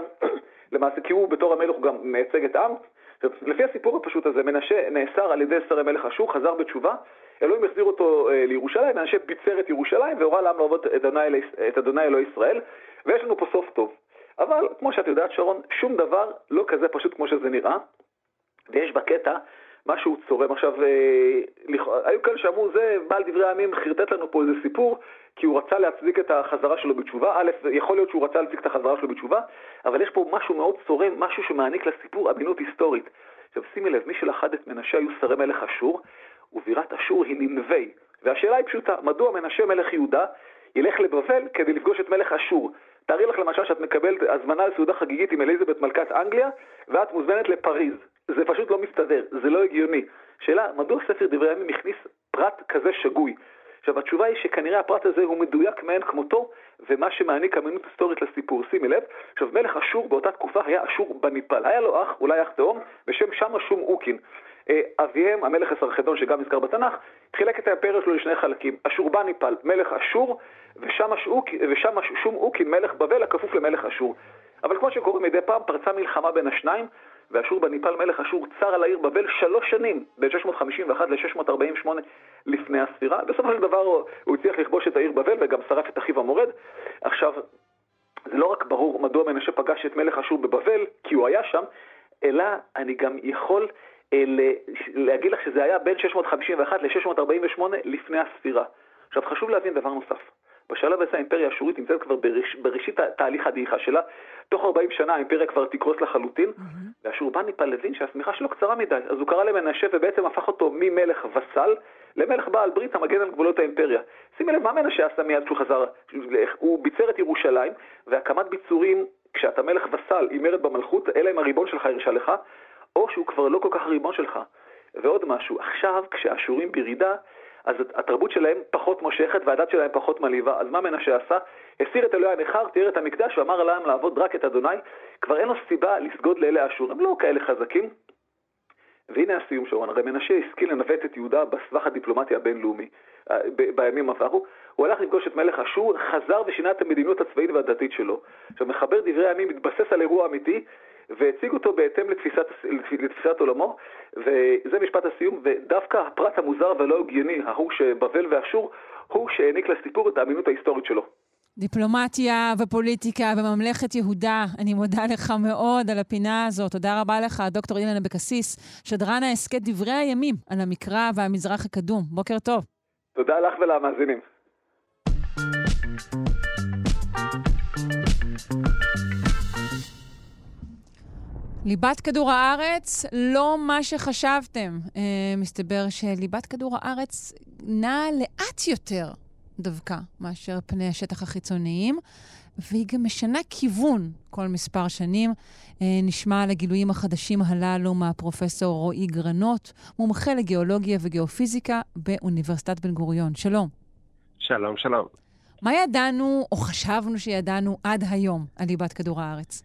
למעשה, כי הוא בתור המלך הוא גם מייצג את העם. לפי הסיפור הפשוט הזה, מנשה נאסר על ידי שרי מלך אשור, חזר בתשובה, אלוהים החזיר אותו אה, לירושלים, מנשה ביצר את ירושלים והורה לעם לעבוד את אדוני, אלוהי ישראל, ויש לנו פה סוף טוב. אבל כמו שאת יודעת שרון, שום דבר לא כזה פשוט כמו שזה נראה, ויש בקטע משהו צורם. עכשיו, אה, היו כאלה שאמרו, זה בעל דברי הימים חרטט לנו פה איזה סיפור, כי הוא רצה להצדיק את החזרה שלו בתשובה. א', יכול להיות שהוא רצה להצדיק את החזרה שלו בתשובה, אבל יש פה משהו מאוד צורם, משהו שמעניק לסיפור אמינות היסטורית. עכשיו שימי לב, מי שלכד את מנשה היו שרי מלך אשור, ובירת אשור היא ננבי. והשאלה היא פשוטה, מדוע מנשה מלך יהודה ילך לבבל כדי לפגוש את מלך אשור? תארי לך למשל שאת מקבלת הזמנה לסעודה חגיגית עם אליזבת מלכת אנגליה, ואת מוזמנת לפריז. זה פשוט לא מסתדר, זה לא הגיוני. שאלה, מדוע ספר דברי הימים הכניס פרט כזה שגוי? עכשיו, התשובה היא שכנראה הפרט הזה הוא מדויק מאין כמותו, ומה שמעניק אמינות היסטורית לסיפור. שימי לב, עכשיו, מלך אשור באותה תקופה היה אשור בניפל. היה לו אח, אולי אח תאום, בשם שמה שום אוקין. אה, אביהם, המלך הסרחדון שגם נזכר בתנ"ך, חילק את האימפריה שלו לשני חלקים. אשור בניפל, מלך אשור, ושם שום אוקין, מלך בבל, הכפוף למלך אשור. אבל כמו שקורה מדי פעם, פרצה מלחמה בין השניים, ואשור בניפל מלך אשור צר על העיר בבל שלוש שנים, בין 651 ל-648 לפני הספירה. בסופו של דבר הוא הצליח לכבוש את העיר בבל וגם שרף את אחיו המורד. עכשיו, זה לא רק ברור מדוע מנשה פגש את מלך אשור בבבל, כי הוא היה שם, אלא אני גם יכול אה, להגיד לך שזה היה בין 651 ל-648 לפני הספירה. עכשיו, חשוב להבין דבר נוסף. בשלב הזה האימפריה האשורית נמצאת כבר בראש, בראשית תהליך הדעיכה שלה. תוך 40 שנה האימפריה כבר תקרוס לחלוטין, mm-hmm. והשורבן הבין שהשמיכה שלו קצרה מדי, אז הוא קרא למנשה ובעצם הפך אותו ממלך וסל למלך בעל ברית המגן על גבולות האימפריה. שימי לב מה מנשה עשה מיד כשהוא חזר, הוא ביצר את ירושלים, והקמת ביצורים, כשאתה מלך וסל עם מרד במלכות, אלא אם הריבון שלך הרשה לך, או שהוא כבר לא כל כך הריבון שלך. ועוד משהו, עכשיו כשהאשורים בירידה, אז התרבות שלהם פחות מושכת והדת שלהם פחות מלהיבה. אז מה מנשה עשה? הסיר את אלוהי הנכר, תיאר את המקדש ואמר להם לעבוד רק את אדוני. כבר אין לו סיבה לסגוד לאלה אשור, הם לא כאלה חזקים. והנה הסיום שרון, הרי מנשה השכיל לנווט את יהודה בסבך הדיפלומטי הבינלאומי. בימים עברו, הוא הלך לפגוש את מלך אשור, חזר ושינה את המדיניות הצבאית והדתית שלו. עכשיו, מחבר דברי הימים מתבסס על אירוע אמיתי, והציג אותו בהתאם לתפיסת, לתפיסת עולמו, וזה משפט הסיום, ודווקא הפרט המוזר והלא הגיוני, ההוא שבבל ואשור, הוא שהעניק לסיפור את האמינות ההיסטורית שלו. דיפלומטיה ופוליטיקה בממלכת יהודה, אני מודה לך מאוד על הפינה הזאת. תודה רבה לך, דוקטור אילן אבקסיס, שדרן ההסכת דברי הימים על המקרא והמזרח הקדום. בוקר טוב. תודה לך ולמאזינים. ליבת כדור הארץ, לא מה שחשבתם. Uh, מסתבר שליבת כדור הארץ נעה לאט יותר דווקא מאשר פני השטח החיצוניים, והיא גם משנה כיוון כל מספר שנים. Uh, נשמע על הגילויים החדשים הללו מהפרופסור רועי גרנות, מומחה לגיאולוגיה וגיאופיזיקה באוניברסיטת בן גוריון. שלום. שלום, שלום. מה ידענו, או חשבנו שידענו עד היום על ליבת כדור הארץ?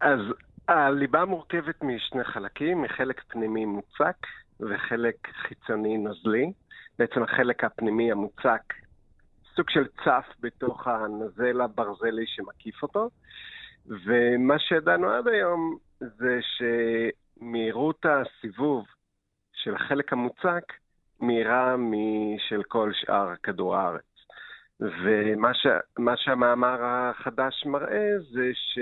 אז הליבה מורכבת משני חלקים, מחלק פנימי מוצק וחלק חיצוני נוזלי. בעצם החלק הפנימי המוצק, סוג של צף בתוך הנוזל הברזלי שמקיף אותו. ומה שידענו עד היום זה שמהירות הסיבוב של החלק המוצק מהירה משל כל שאר כדור הארץ. ומה ש, שהמאמר החדש מראה זה ש...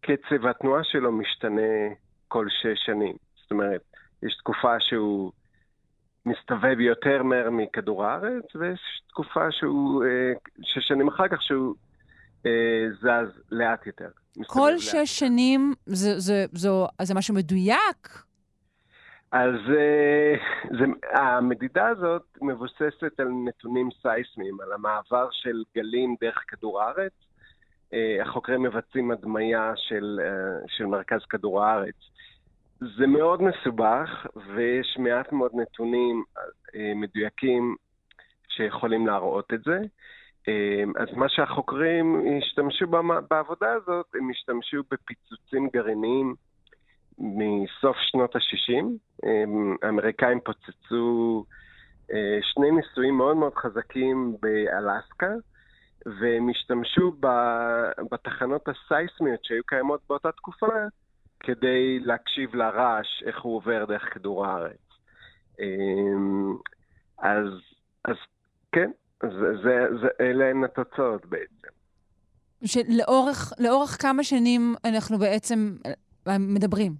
קצב התנועה שלו משתנה כל שש שנים. זאת אומרת, יש תקופה שהוא מסתובב יותר מהר מכדור הארץ, ויש תקופה שהוא, אה, שש שנים אחר כך, שהוא אה, זז לאט יותר. כל שש לאט. שנים זה, זה, זה, זה משהו מדויק? אז אה, זה, המדידה הזאת מבוססת על נתונים סייסמיים, על המעבר של גלים דרך כדור הארץ, החוקרים מבצעים הדמיה של, של מרכז כדור הארץ. זה מאוד מסובך, ויש מעט מאוד נתונים אה, מדויקים שיכולים להראות את זה. אז מה שהחוקרים השתמשו בעבודה הזאת, הם השתמשו בפיצוצים גרעיניים מסוף שנות ה-60. האמריקאים פוצצו שני ניסויים מאוד מאוד חזקים באלסקה, והם השתמשו בתחנות הסייסמיות שהיו קיימות באותה תקופה כדי להקשיב לרעש, איך הוא עובר דרך כדור הארץ. אמ, אז, אז כן, זה, זה, זה, אלה הן התוצאות בעצם. שלאורך לאורך כמה שנים אנחנו בעצם אה, מדברים,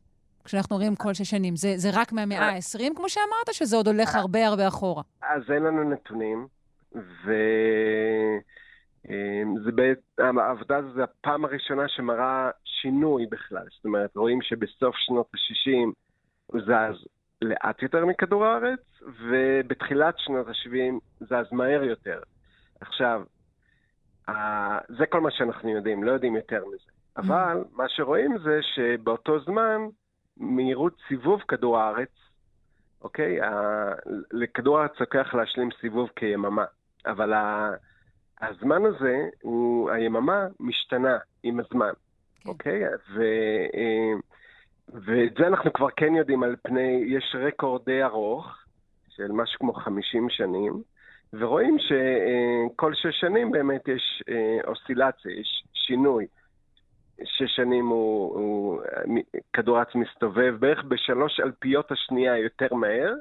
כשאנחנו רואים כל שש שנים? זה, זה רק מהמאה ה-20, כמו שאמרת, שזה עוד הולך אה. הרבה הרבה אחורה? אז אין לנו נתונים, ו... אמ, זה בעת, העבודה הזו זה הפעם הראשונה שמראה שינוי בכלל. זאת אומרת, רואים שבסוף שנות ה-60 הוא זז לאט יותר מכדור הארץ, ובתחילת שנות ה-70 זז מהר יותר. עכשיו, זה כל מה שאנחנו יודעים, לא יודעים יותר מזה. אבל מה שרואים זה שבאותו זמן, מהירות סיבוב כדור הארץ, אוקיי? לכדור הארץ לוקח להשלים סיבוב כיממה, אבל הזמן הזה, הוא, היממה משתנה עם הזמן, כן. אוקיי? ו, אה, ואת זה אנחנו כבר כן יודעים על פני, יש רקורד די ארוך של משהו כמו 50 שנים, ורואים שכל שש שנים באמת יש אה, אוסילציה, יש שינוי. שש שנים הוא, הוא כדור הארץ מסתובב בערך בשלוש אלפיות השנייה יותר מהר,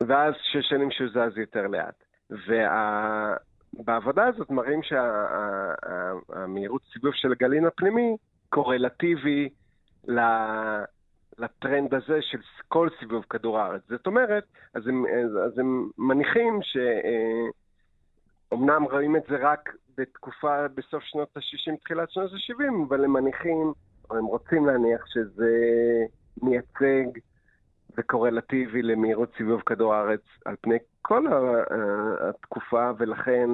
ואז שש שנים שהוא זז יותר לאט. וה, בעבודה הזאת מראים שהמהירות שה, סיבוב של הגלין הפנימי קורלטיבי לטרנד הזה של כל סיבוב כדור הארץ. זאת אומרת, אז הם, אז הם מניחים שאומנם רואים את זה רק בתקופה בסוף שנות ה-60, תחילת שנות ה-70, אבל הם מניחים, או הם רוצים להניח שזה מייצג וקורלטיבי למהירות סיבוב כדור הארץ על פני כל התקופה, ולכן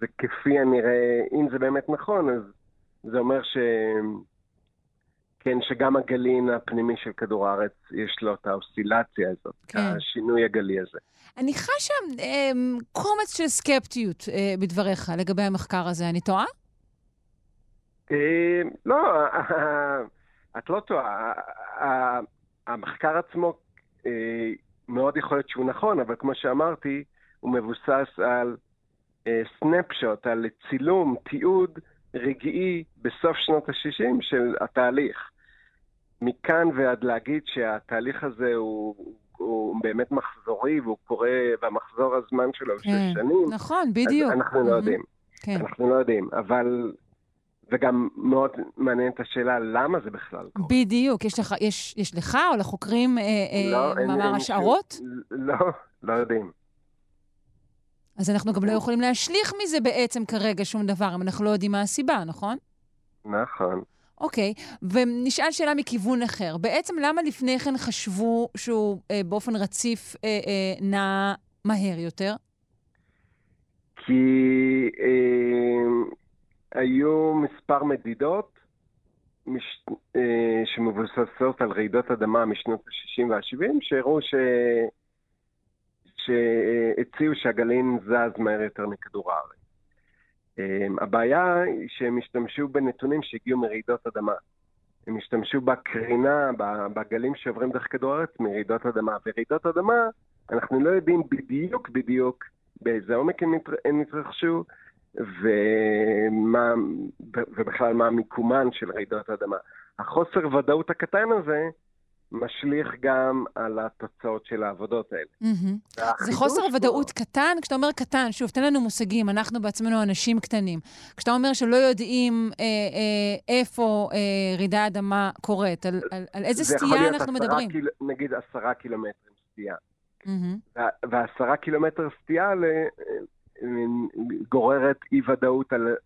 זה כפי הנראה, אם זה באמת נכון, אז זה אומר ש... כן, שגם הגלין הפנימי של כדור הארץ, יש לו את האוסילציה הזאת, כן. השינוי הגלי הזה. אני חשה אה, קומץ של סקפטיות אה, בדבריך לגבי המחקר הזה, אני טועה? אה, לא, [laughs] את לא טועה. המחקר עצמו אה, מאוד יכול להיות שהוא נכון, אבל כמו שאמרתי, הוא מבוסס על סנפשוט, על צילום, תיעוד רגעי בסוף שנות ה-60 של התהליך. מכאן ועד להגיד שהתהליך הזה הוא, הוא באמת מחזורי והוא קורה, והמחזור הזמן שלו כן, שש שנים. נכון, בדיוק. אנחנו mm-hmm. לא יודעים. כן. אנחנו לא יודעים, אבל... וגם מאוד מעניינת השאלה למה זה בכלל קורה. בדיוק. יש לך, יש, יש לך או לחוקרים אה, לא, אה, מאמר השערות? לא, לא יודעים. אז אנחנו גם לא יכולים להשליך מזה בעצם כרגע שום דבר, אם אנחנו לא יודעים מה הסיבה, נכון? נכון. אוקיי, ונשאל שאלה מכיוון אחר. בעצם למה לפני כן חשבו שהוא אה, באופן רציף אה, אה, נע מהר יותר? כי אה, היו מספר מדידות מש, אה, שמבוססות על רעידות אדמה משנות ה-60 וה-70, שהראו ש... שהציעו שהגלין זז מהר יותר מכדור הארץ. אמ, הבעיה היא שהם השתמשו בנתונים שהגיעו מרעידות אדמה. הם השתמשו בקרינה, בגלים שעוברים דרך כדור הארץ מרעידות אדמה. ורעידות אדמה, אנחנו לא יודעים בדיוק בדיוק באיזה עומק הם התרחשו, ומה, ובכלל מה מיקומן של רעידות אדמה. החוסר ודאות הקטן הזה משליך גם על התוצאות של העבודות האלה. Mm-hmm. זה חוסר ודאות פה... קטן? כשאתה אומר קטן, שוב, תן לנו מושגים, אנחנו בעצמנו אנשים קטנים. כשאתה אומר שלא יודעים אה, אה, איפה אה, רעידה אדמה קורית, על, על, על איזה סטייה אנחנו מדברים? קיל... נגיד עשרה קילומטרים סטייה. Mm-hmm. ועשרה קילומטר סטייה גוררת אי-ודאות על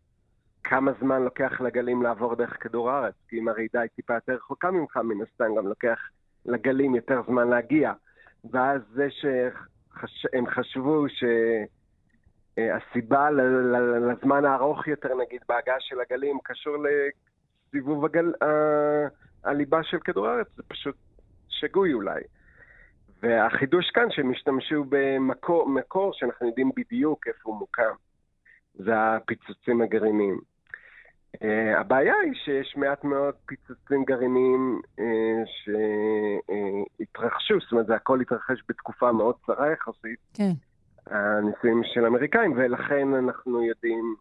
כמה זמן לוקח לגלים לעבור דרך כדור הארץ, כי אם הרעידה היא טיפה יותר רחוקה ממך, מן הסתם גם לוקח לגלים יותר זמן להגיע. ואז זה שהם חשבו שהסיבה לזמן הארוך יותר, נגיד, בהגעה של הגלים, קשור לסיבוב הגל... הליבה של כדור הארץ, זה פשוט שגוי אולי. והחידוש כאן שהם השתמשו במקור שאנחנו יודעים בדיוק איפה הוא מוקם. זה הפיצוצים הגרעיניים. Uh, הבעיה היא שיש מעט מאוד פיצוצים גרעיניים uh, שהתרחשו, uh, זאת אומרת, זה הכל התרחש בתקופה מאוד קצרה יחסית. כן. הניסויים של האמריקאים, ולכן אנחנו יודעים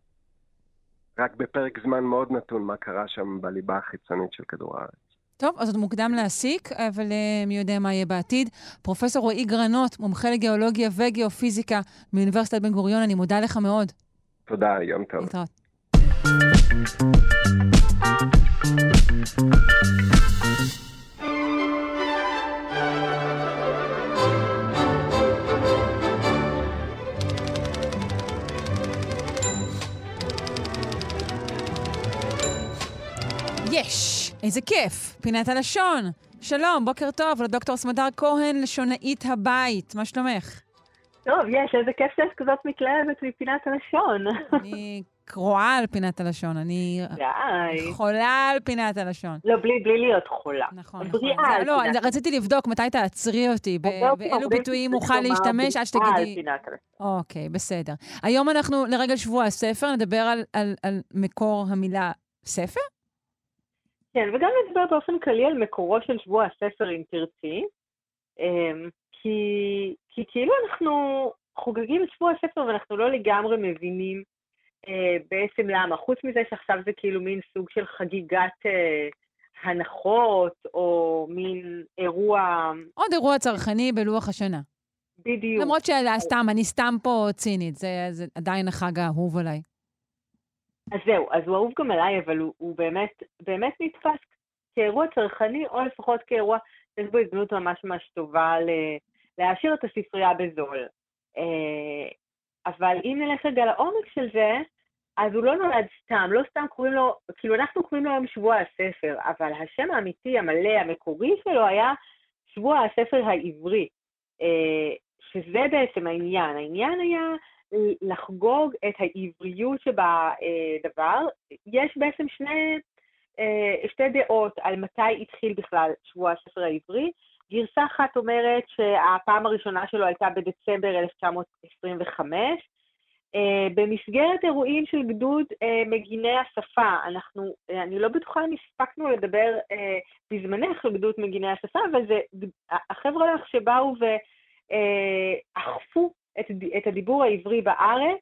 רק בפרק זמן מאוד נתון מה קרה שם בליבה החיצונית של כדור הארץ. טוב, אז עוד מוקדם להסיק, אבל uh, מי יודע מה יהיה בעתיד. פרופ' רועי גרנות, מומחה לגיאולוגיה וגיאופיזיקה מאוניברסיטת בן גוריון, אני מודה לך מאוד. תודה, יום טוב. להתראות. יש! איזה כיף! פינת הלשון. שלום, בוקר טוב לדוקטור סמדר כהן, לשונאית הבית. מה שלומך? טוב, יש, איזה כיף שיש כזאת מתלהבת מפינת הלשון. אני קרועה על פינת הלשון, אני די. חולה על פינת הלשון. לא, בלי, בלי להיות חולה. נכון, נכון. זה, לא, רציתי לבדוק מתי תעצרי אותי, באילו ביטויים אוכל להשתמש עד שתגידי... אוקיי, בסדר. היום אנחנו, לרגל שבוע הספר, נדבר על, על, על מקור המילה ספר? כן, וגם נדבר באופן כללי על מקורו של שבוע הספר, אם תרצי. אמ, כי, כי כאילו אנחנו חוגגים את שבוע הספר ואנחנו לא לגמרי מבינים אה, בעצם למה. חוץ מזה שעכשיו זה כאילו מין סוג של חגיגת אה, הנחות, או מין אירוע... עוד אירוע צרכני בלוח השנה. בדיוק. למרות שסתם, אני סתם פה צינית, זה, זה עדיין החג האהוב עליי. אז זהו, אז הוא אהוב גם עליי, אבל הוא, הוא באמת, באמת נתפס כאירוע צרכני, או לפחות כאירוע, יש בו הזדמנות ממש ממש טובה ל, להעשיר את הספרייה בזול. אה, אבל אם נלך רגע לעומק של זה, אז הוא לא נולד סתם, לא סתם קוראים לו, כאילו אנחנו קוראים לו היום שבוע הספר, אבל השם האמיתי, המלא, המקורי שלו היה שבוע הספר העברי, אה, שזה בעצם העניין. העניין היה לחגוג את העבריות שבדבר. יש בעצם שני, אה, שתי דעות על מתי התחיל בכלל שבוע הספר העברי. גרסה אחת אומרת שהפעם הראשונה שלו הייתה בדצמבר 1925, Uh, במסגרת אירועים של גדוד uh, מגיני השפה, אנחנו, אני לא בטוחה אם הספקנו לדבר בזמנך על גדוד מגיני השפה, אבל זה החבר'ה לך שבאו אכפו את, את הדיבור העברי בארץ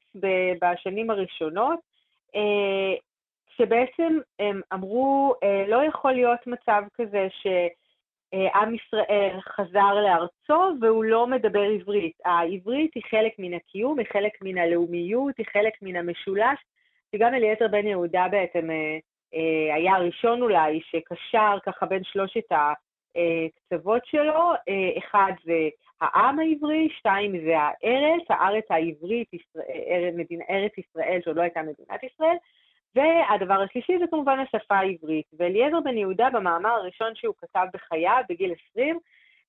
בשנים הראשונות, שבעצם הם אמרו, לא יכול להיות מצב כזה ש... עם ישראל חזר לארצו והוא לא מדבר עברית. העברית היא חלק מן הקיום, היא חלק מן הלאומיות, היא חלק מן המשולש, שגם אליעזר בן יהודה בעצם אה, אה, היה הראשון אולי שקשר ככה בין שלושת הקצוות שלו, אה, אחד זה העם העברי, שתיים זה הארץ, הארץ העברית, ישראל, ארץ ישראל שעוד לא הייתה מדינת ישראל, והדבר השלישי זה כמובן השפה העברית. ואליעזר בן יהודה במאמר הראשון שהוא כתב בחייו, בגיל 20,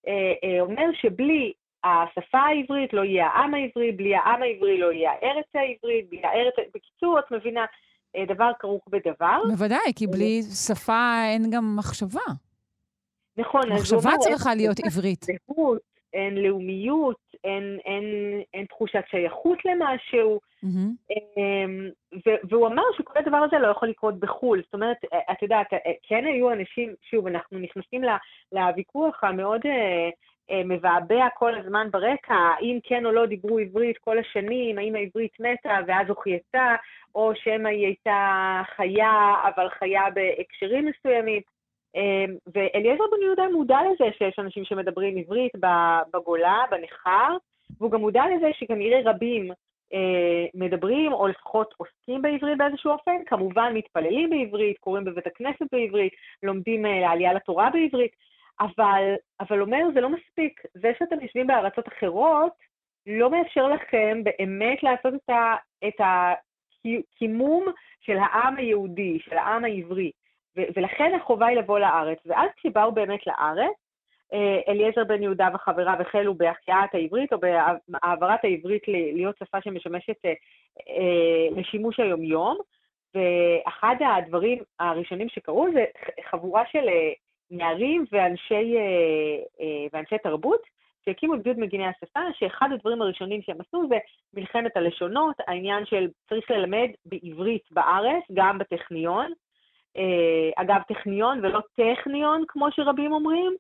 אה, אה, אומר שבלי השפה העברית לא יהיה העם העברי, בלי העם העברי לא יהיה הארץ העברית, בלי הארץ... בקיצור, את מבינה, אה, דבר כרוך בדבר. בוודאי, כי בלי שפה אין גם מחשבה. נכון, אז הוא אומר... מחשבה צריכה להיות עברית. זהות, אין לאומיות, אין, אין, אין תחושת שייכות למשהו. Mm-hmm. והוא אמר שכל הדבר הזה לא יכול לקרות בחו"ל. זאת אומרת, אה, את יודעת, אה, כן היו אנשים, שוב, אנחנו נכנסים לוויכוח המאוד אה, מבעבע כל הזמן ברקע, האם כן או לא דיברו עברית כל השנים, האם העברית מתה ואז הוחייתה, או שמא היא הייתה חיה, אבל חיה בהקשרים מסוימים. אמ, ואליעזר בן יהודה מודע לזה שיש אנשים שמדברים עברית בגולה, בניכר, והוא גם מודע לזה שכנראה רבים אה, מדברים, או לפחות עוסקים בעברית באיזשהו אופן, כמובן מתפללים בעברית, קוראים בבית הכנסת בעברית, לומדים אה, לעלייה לתורה בעברית, אבל, אבל אומר, זה לא מספיק. זה שאתם יושבים בארצות אחרות, לא מאפשר לכם באמת לעשות את, הקימום של העם היהודי, של העם העברי. ולכן החובה היא לבוא לארץ. ואז כשבאו באמת לארץ, אה, אליעזר בן יהודה וחבריו החלו בהחייאת העברית או בהעברת העברית להיות שפה שמשמשת אה, אה, לשימוש היומיום, ואחד הדברים הראשונים שקרו זה חבורה של נערים ואנשי, ואנשי תרבות שהקימו את גדוד מגיני השפה, שאחד הדברים הראשונים שהם עשו זה מלחמת הלשונות, העניין של צריך ללמד בעברית בארץ, גם בטכניון, אגב, טכניון ולא טכניון, כמו שרבים אומרים,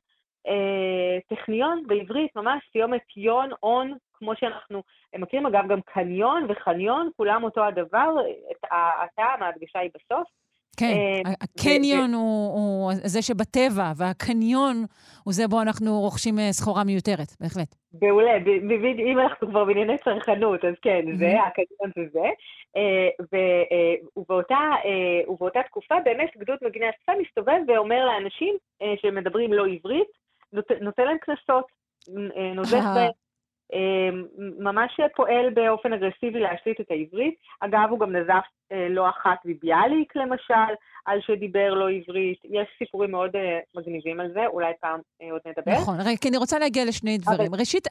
אה, טכניון בעברית, ממש סיומת יון, און, כמו שאנחנו מכירים, אגב, גם קניון וחניון, כולם אותו הדבר, הטעם, ההדגשה היא בסוף. כן, אה, הקניון הוא זה שבטבע, והקניון הוא זה בו אנחנו רוכשים אה, סחורה מיותרת, בהחלט. מעולה, אם אנחנו כבר בענייני צרכנות, אז כן, זה, הקניון זה זה. אה, ובאותה תקופה באמת גדוד מגיני השפה מסתובב ואומר לאנשים שמדברים לא עברית, נותן להם קנסות, נוזף בהם. ממש פועל באופן אגרסיבי להשליט את העברית. אגב, הוא גם נזף אה, לא אחת מביאליק, למשל, על שדיבר לא עברית. יש סיפורים מאוד אה, מגניבים על זה, אולי פעם אה, עוד נדבר. נכון, כי אני רוצה להגיע לשני דברים. ראשית.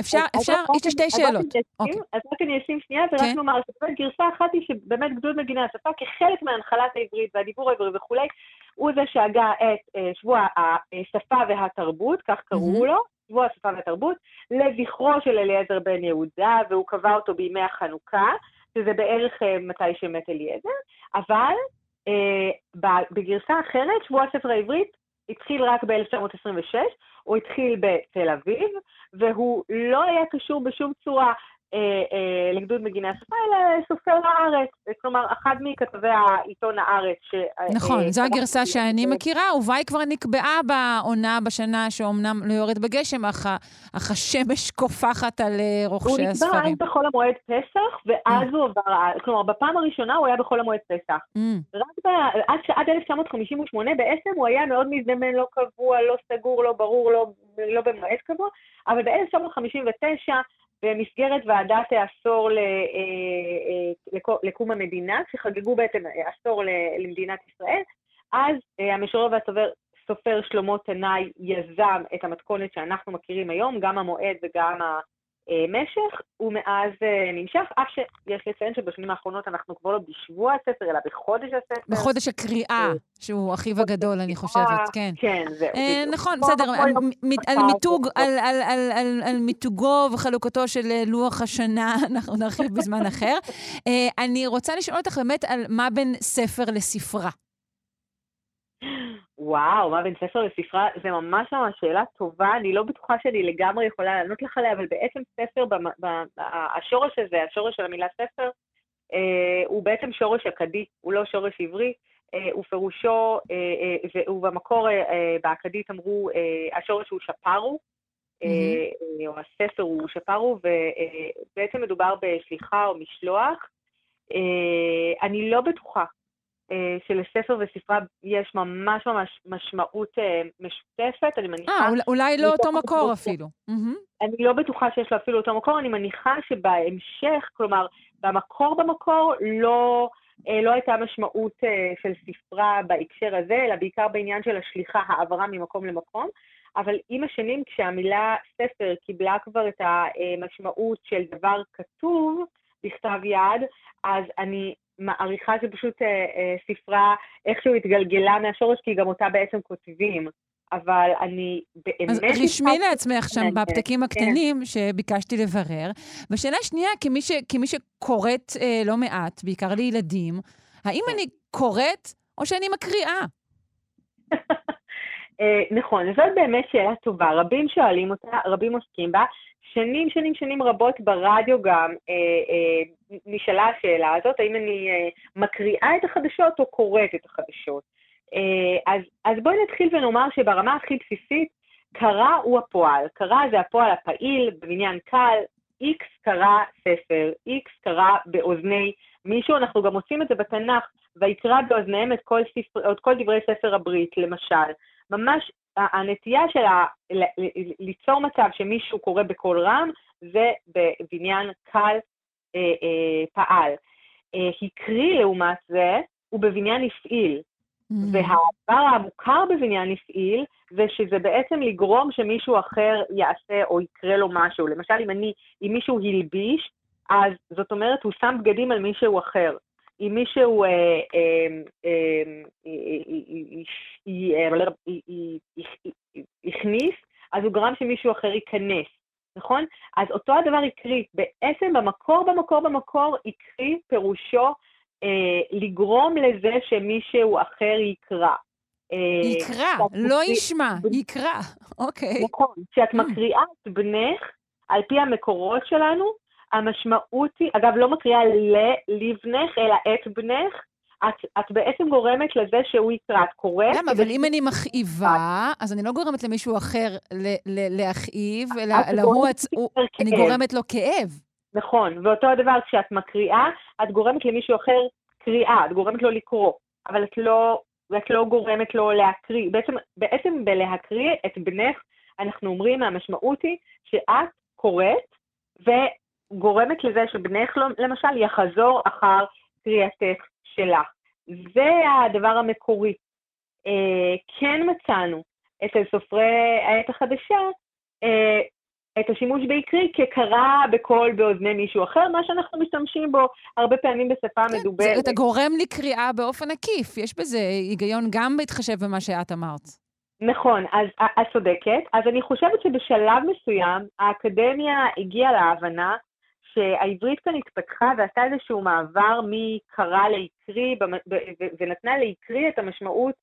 אפשר, אפשר, יש לי שתי שאלות. אוקיי. אז רק אני אשים שנייה, ורק כן. נאמר, גרסה אחת היא שבאמת גדוד מגיני השפה, כחלק מהנחלת העברית והדיבור העברי וכולי, הוא זה שהגה את שבוע השפה והתרבות, כך קראו לו, שבוע השפה והתרבות, לזכרו של אליעזר בן יהודה, והוא קבע אותו בימי החנוכה, שזה בערך אה, מתי שמת אליעזר, אבל אה, בגרסה אחרת, שבוע הספר העברית התחיל רק ב-1926, הוא התחיל בתל אביב, והוא לא היה קשור בשום צורה לגדוד מגיני השפה, אלא סופר הארץ. כלומר, אחד מכתבי העיתון הארץ. ש... נכון, אה, זו הגרסה שאני מכירה, ובה היא כבר נקבעה בעונה בשנה שאומנם לא יורד בגשם, אך, השמש קופחת על רוכשי הספרים. הוא נקבע אז בחול המועד פסח, ואז הוא עבר, כלומר, בפעם הראשונה הוא היה בחול המועד פסח. רק ב... עד, עד 1958 בעצם הוא היה מאוד מזדמן, לא קבוע, לא סגור, לא ברור, לא, לא במועד קבוע, אבל ב-1959 במסגרת ועדת העשור אה, אה, לקום המדינה, שחגגו בעצם עשור למדינת ישראל, אז אה, המשורר והסופר שלמה תנאי יזם את המתכונת שאנחנו מכירים היום, גם המועד וגם משך, ומאז אה, נמשך, אף שיש לציין שבשנים האחרונות אנחנו כבר לא בשבוע הספר, אלא בחודש הספר. בחודש הקריאה, שהוא אחיו הגדול, אני חושבת, כן. כן, זהו. אה, נכון, בסדר, על מיתוג, על מיתוגו וחלוקתו של אה, לוח השנה, [laughs] אנחנו נרחיב בזמן אחר. אני רוצה לשאול אותך באמת על מה בין ספר לספרה. וואו, מה בין ספר לספרה? זה ממש ממש שאלה טובה, אני לא בטוחה שאני לגמרי יכולה לענות לך עליה, אבל בעצם ספר, השורש הזה, השורש של המילה ספר, אה, הוא בעצם שורש אכדי, הוא לא שורש עברי, אה, ופירושו, אה, ובמקור באכדית אמרו, השורש הוא שפרו, או הספר הוא שפרו, ובעצם מדובר בשליחה או משלוח. אני לא בטוחה שלספר וספרה יש ממש ממש משמעות משותפת, אני מניחה... אה, אולי לא אותו מקור אפילו. אני לא בטוחה שיש לו אפילו אותו מקור, אני מניחה שבהמשך, כלומר, במקור במקור לא, אה, לא הייתה משמעות אה, של ספרה בהקשר הזה, אלא בעיקר בעניין של השליחה, העברה ממקום למקום. אבל עם השנים, כשהמילה ספר קיבלה כבר את המשמעות של דבר כתוב בכתב יד, אז אני מעריכה שפשוט אה, ספרה איכשהו התגלגלה מהשורש, כי גם אותה בעצם כותבים. אבל אני באמת... אז רשמי לעצמך שם בפתקים כן. הקטנים. שביקשתי לברר. ושאלה שנייה, כמי, ש, כמי שקוראת אה, לא מעט, בעיקר לילדים, האם כן. אני קוראת או שאני מקריאה? [laughs] אה, נכון, זאת באמת שאלה טובה. רבים שואלים אותה, רבים עוסקים בה. שנים, שנים, שנים רבות ברדיו גם אה, אה, נשאלה השאלה הזאת, האם אני אה, מקריאה את החדשות או קוראת את החדשות. אה, אז, אז בואי נתחיל ונאמר שברמה הכי בסיסית, קרא הוא הפועל. קרא זה הפועל הפעיל בבניין קל, X קרא ספר, X קרא באוזני מישהו, אנחנו גם עושים את זה בתנ"ך, ויקרא באוזניהם את כל, ספר, את כל דברי ספר הברית, למשל. ממש הנטייה של ליצור מצב שמישהו קורא בקול רם, זה בבניין קל אה, אה, פעל. אה, הקריא לעומת זה, הוא בבניין הפעיל. Mm-hmm. והדבר המוכר בבניין הפעיל, זה שזה בעצם לגרום שמישהו אחר יעשה או יקרה לו משהו. למשל, אם אני, אם מישהו הלביש, אז זאת אומרת, הוא שם בגדים על מישהו אחר. אם מישהו הכניס, אז הוא גרם שמישהו אחר ייכנס, נכון? אז אותו הדבר הקריא. בעצם במקור, במקור, במקור, הקריא פירושו אה, לגרום לזה שמישהו אחר יקרא. אה, יקרא, לא ישמע, יקרא, אוקיי. נכון, כשאת mm. מקריאה את בנך, על פי המקורות שלנו, המשמעות היא, אגב, לא מקריאה לבנך, אלא את בנך, את, את בעצם גורמת לזה שהוא יקרא, את קוראת... למה? אבל אם אני מכאיבה, אז אני לא גורמת למישהו אחר להכאיב, אלא הוא, אני גורמת לו כאב. נכון, ואותו הדבר, כשאת מקריאה, את גורמת למישהו אחר קריאה, את גורמת לו לקרוא, אבל את לא, את לא גורמת לו להקריא. בעצם, בעצם בלהקריא את בנך, אנחנו אומרים, המשמעות היא שאת קוראת וגורמת לזה שבנך, למשל, יחזור אחר קריאתך שלך. זה הדבר המקורי. אה, כן מצאנו אצל סופרי העת החדשה אה, את השימוש בעקרי כקרא בקול באוזני מישהו אחר, מה שאנחנו משתמשים בו הרבה פעמים בשפה כן, מדוברת. זה, אתה גורם לקריאה באופן עקיף, יש בזה היגיון גם בהתחשב במה שאת אמרת. נכון, אז את צודקת. אז אני חושבת שבשלב מסוים האקדמיה הגיעה להבנה שהעברית כאן התפתחה ועשתה איזשהו מעבר מקרא לעקרי, ונתנה לעקרי את המשמעות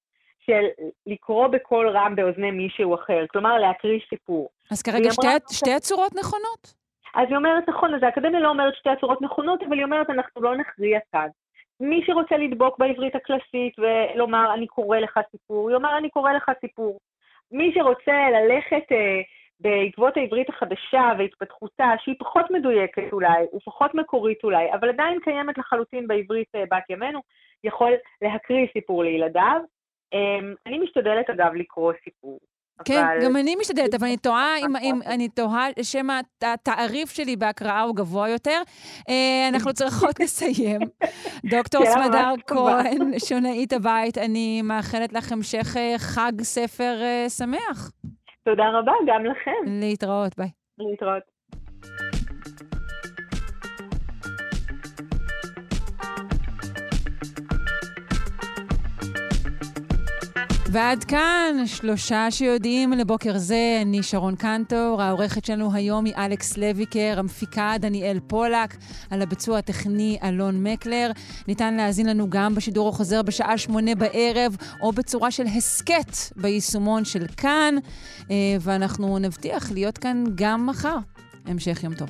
של לקרוא בקול רם באוזני מישהו אחר, כלומר להקריא סיפור. אז כרגע שתי, אמרה, שתי הצורות נכונות? אז היא אומרת, נכון, אז האקדמיה לא אומרת שתי הצורות נכונות, אבל היא אומרת, אנחנו לא נכריע כאן. מי שרוצה לדבוק בעברית הקלאסית ולומר, אני קורא לך סיפור, יאמר, אני קורא לך סיפור. מי שרוצה ללכת אה, בעקבות העברית החדשה והתפתחותה, שהיא פחות מדויקת אולי, ופחות מקורית אולי, אבל עדיין קיימת לחלוטין בעברית אה, בת ימינו, יכול להקריא סיפור לילדיו, אמ, אני משתדלת, אגב, לקרוא סיפור. כן, אבל... גם אני משתדלת, אבל אני [laughs] תוהה אם, אם אני תוהה שמא התעריף שלי בהקראה הוא גבוה יותר. אה, אנחנו [laughs] צריכות לסיים. [laughs] דוקטור סמדר כהן, שונאית הבית, אני מאחלת לך המשך אה, חג ספר שמח. תודה רבה, גם לכם. להתראות, ביי. להתראות. ועד כאן, שלושה שיודעים לבוקר זה, אני שרון קנטור, העורכת שלנו היום היא אלכס לויקר, המפיקה דניאל פולק, על הביצוע הטכני אלון מקלר. ניתן להאזין לנו גם בשידור החוזר בשעה שמונה בערב, או בצורה של הסכת ביישומון של כאן, אה, ואנחנו נבטיח להיות כאן גם מחר. המשך יום טוב.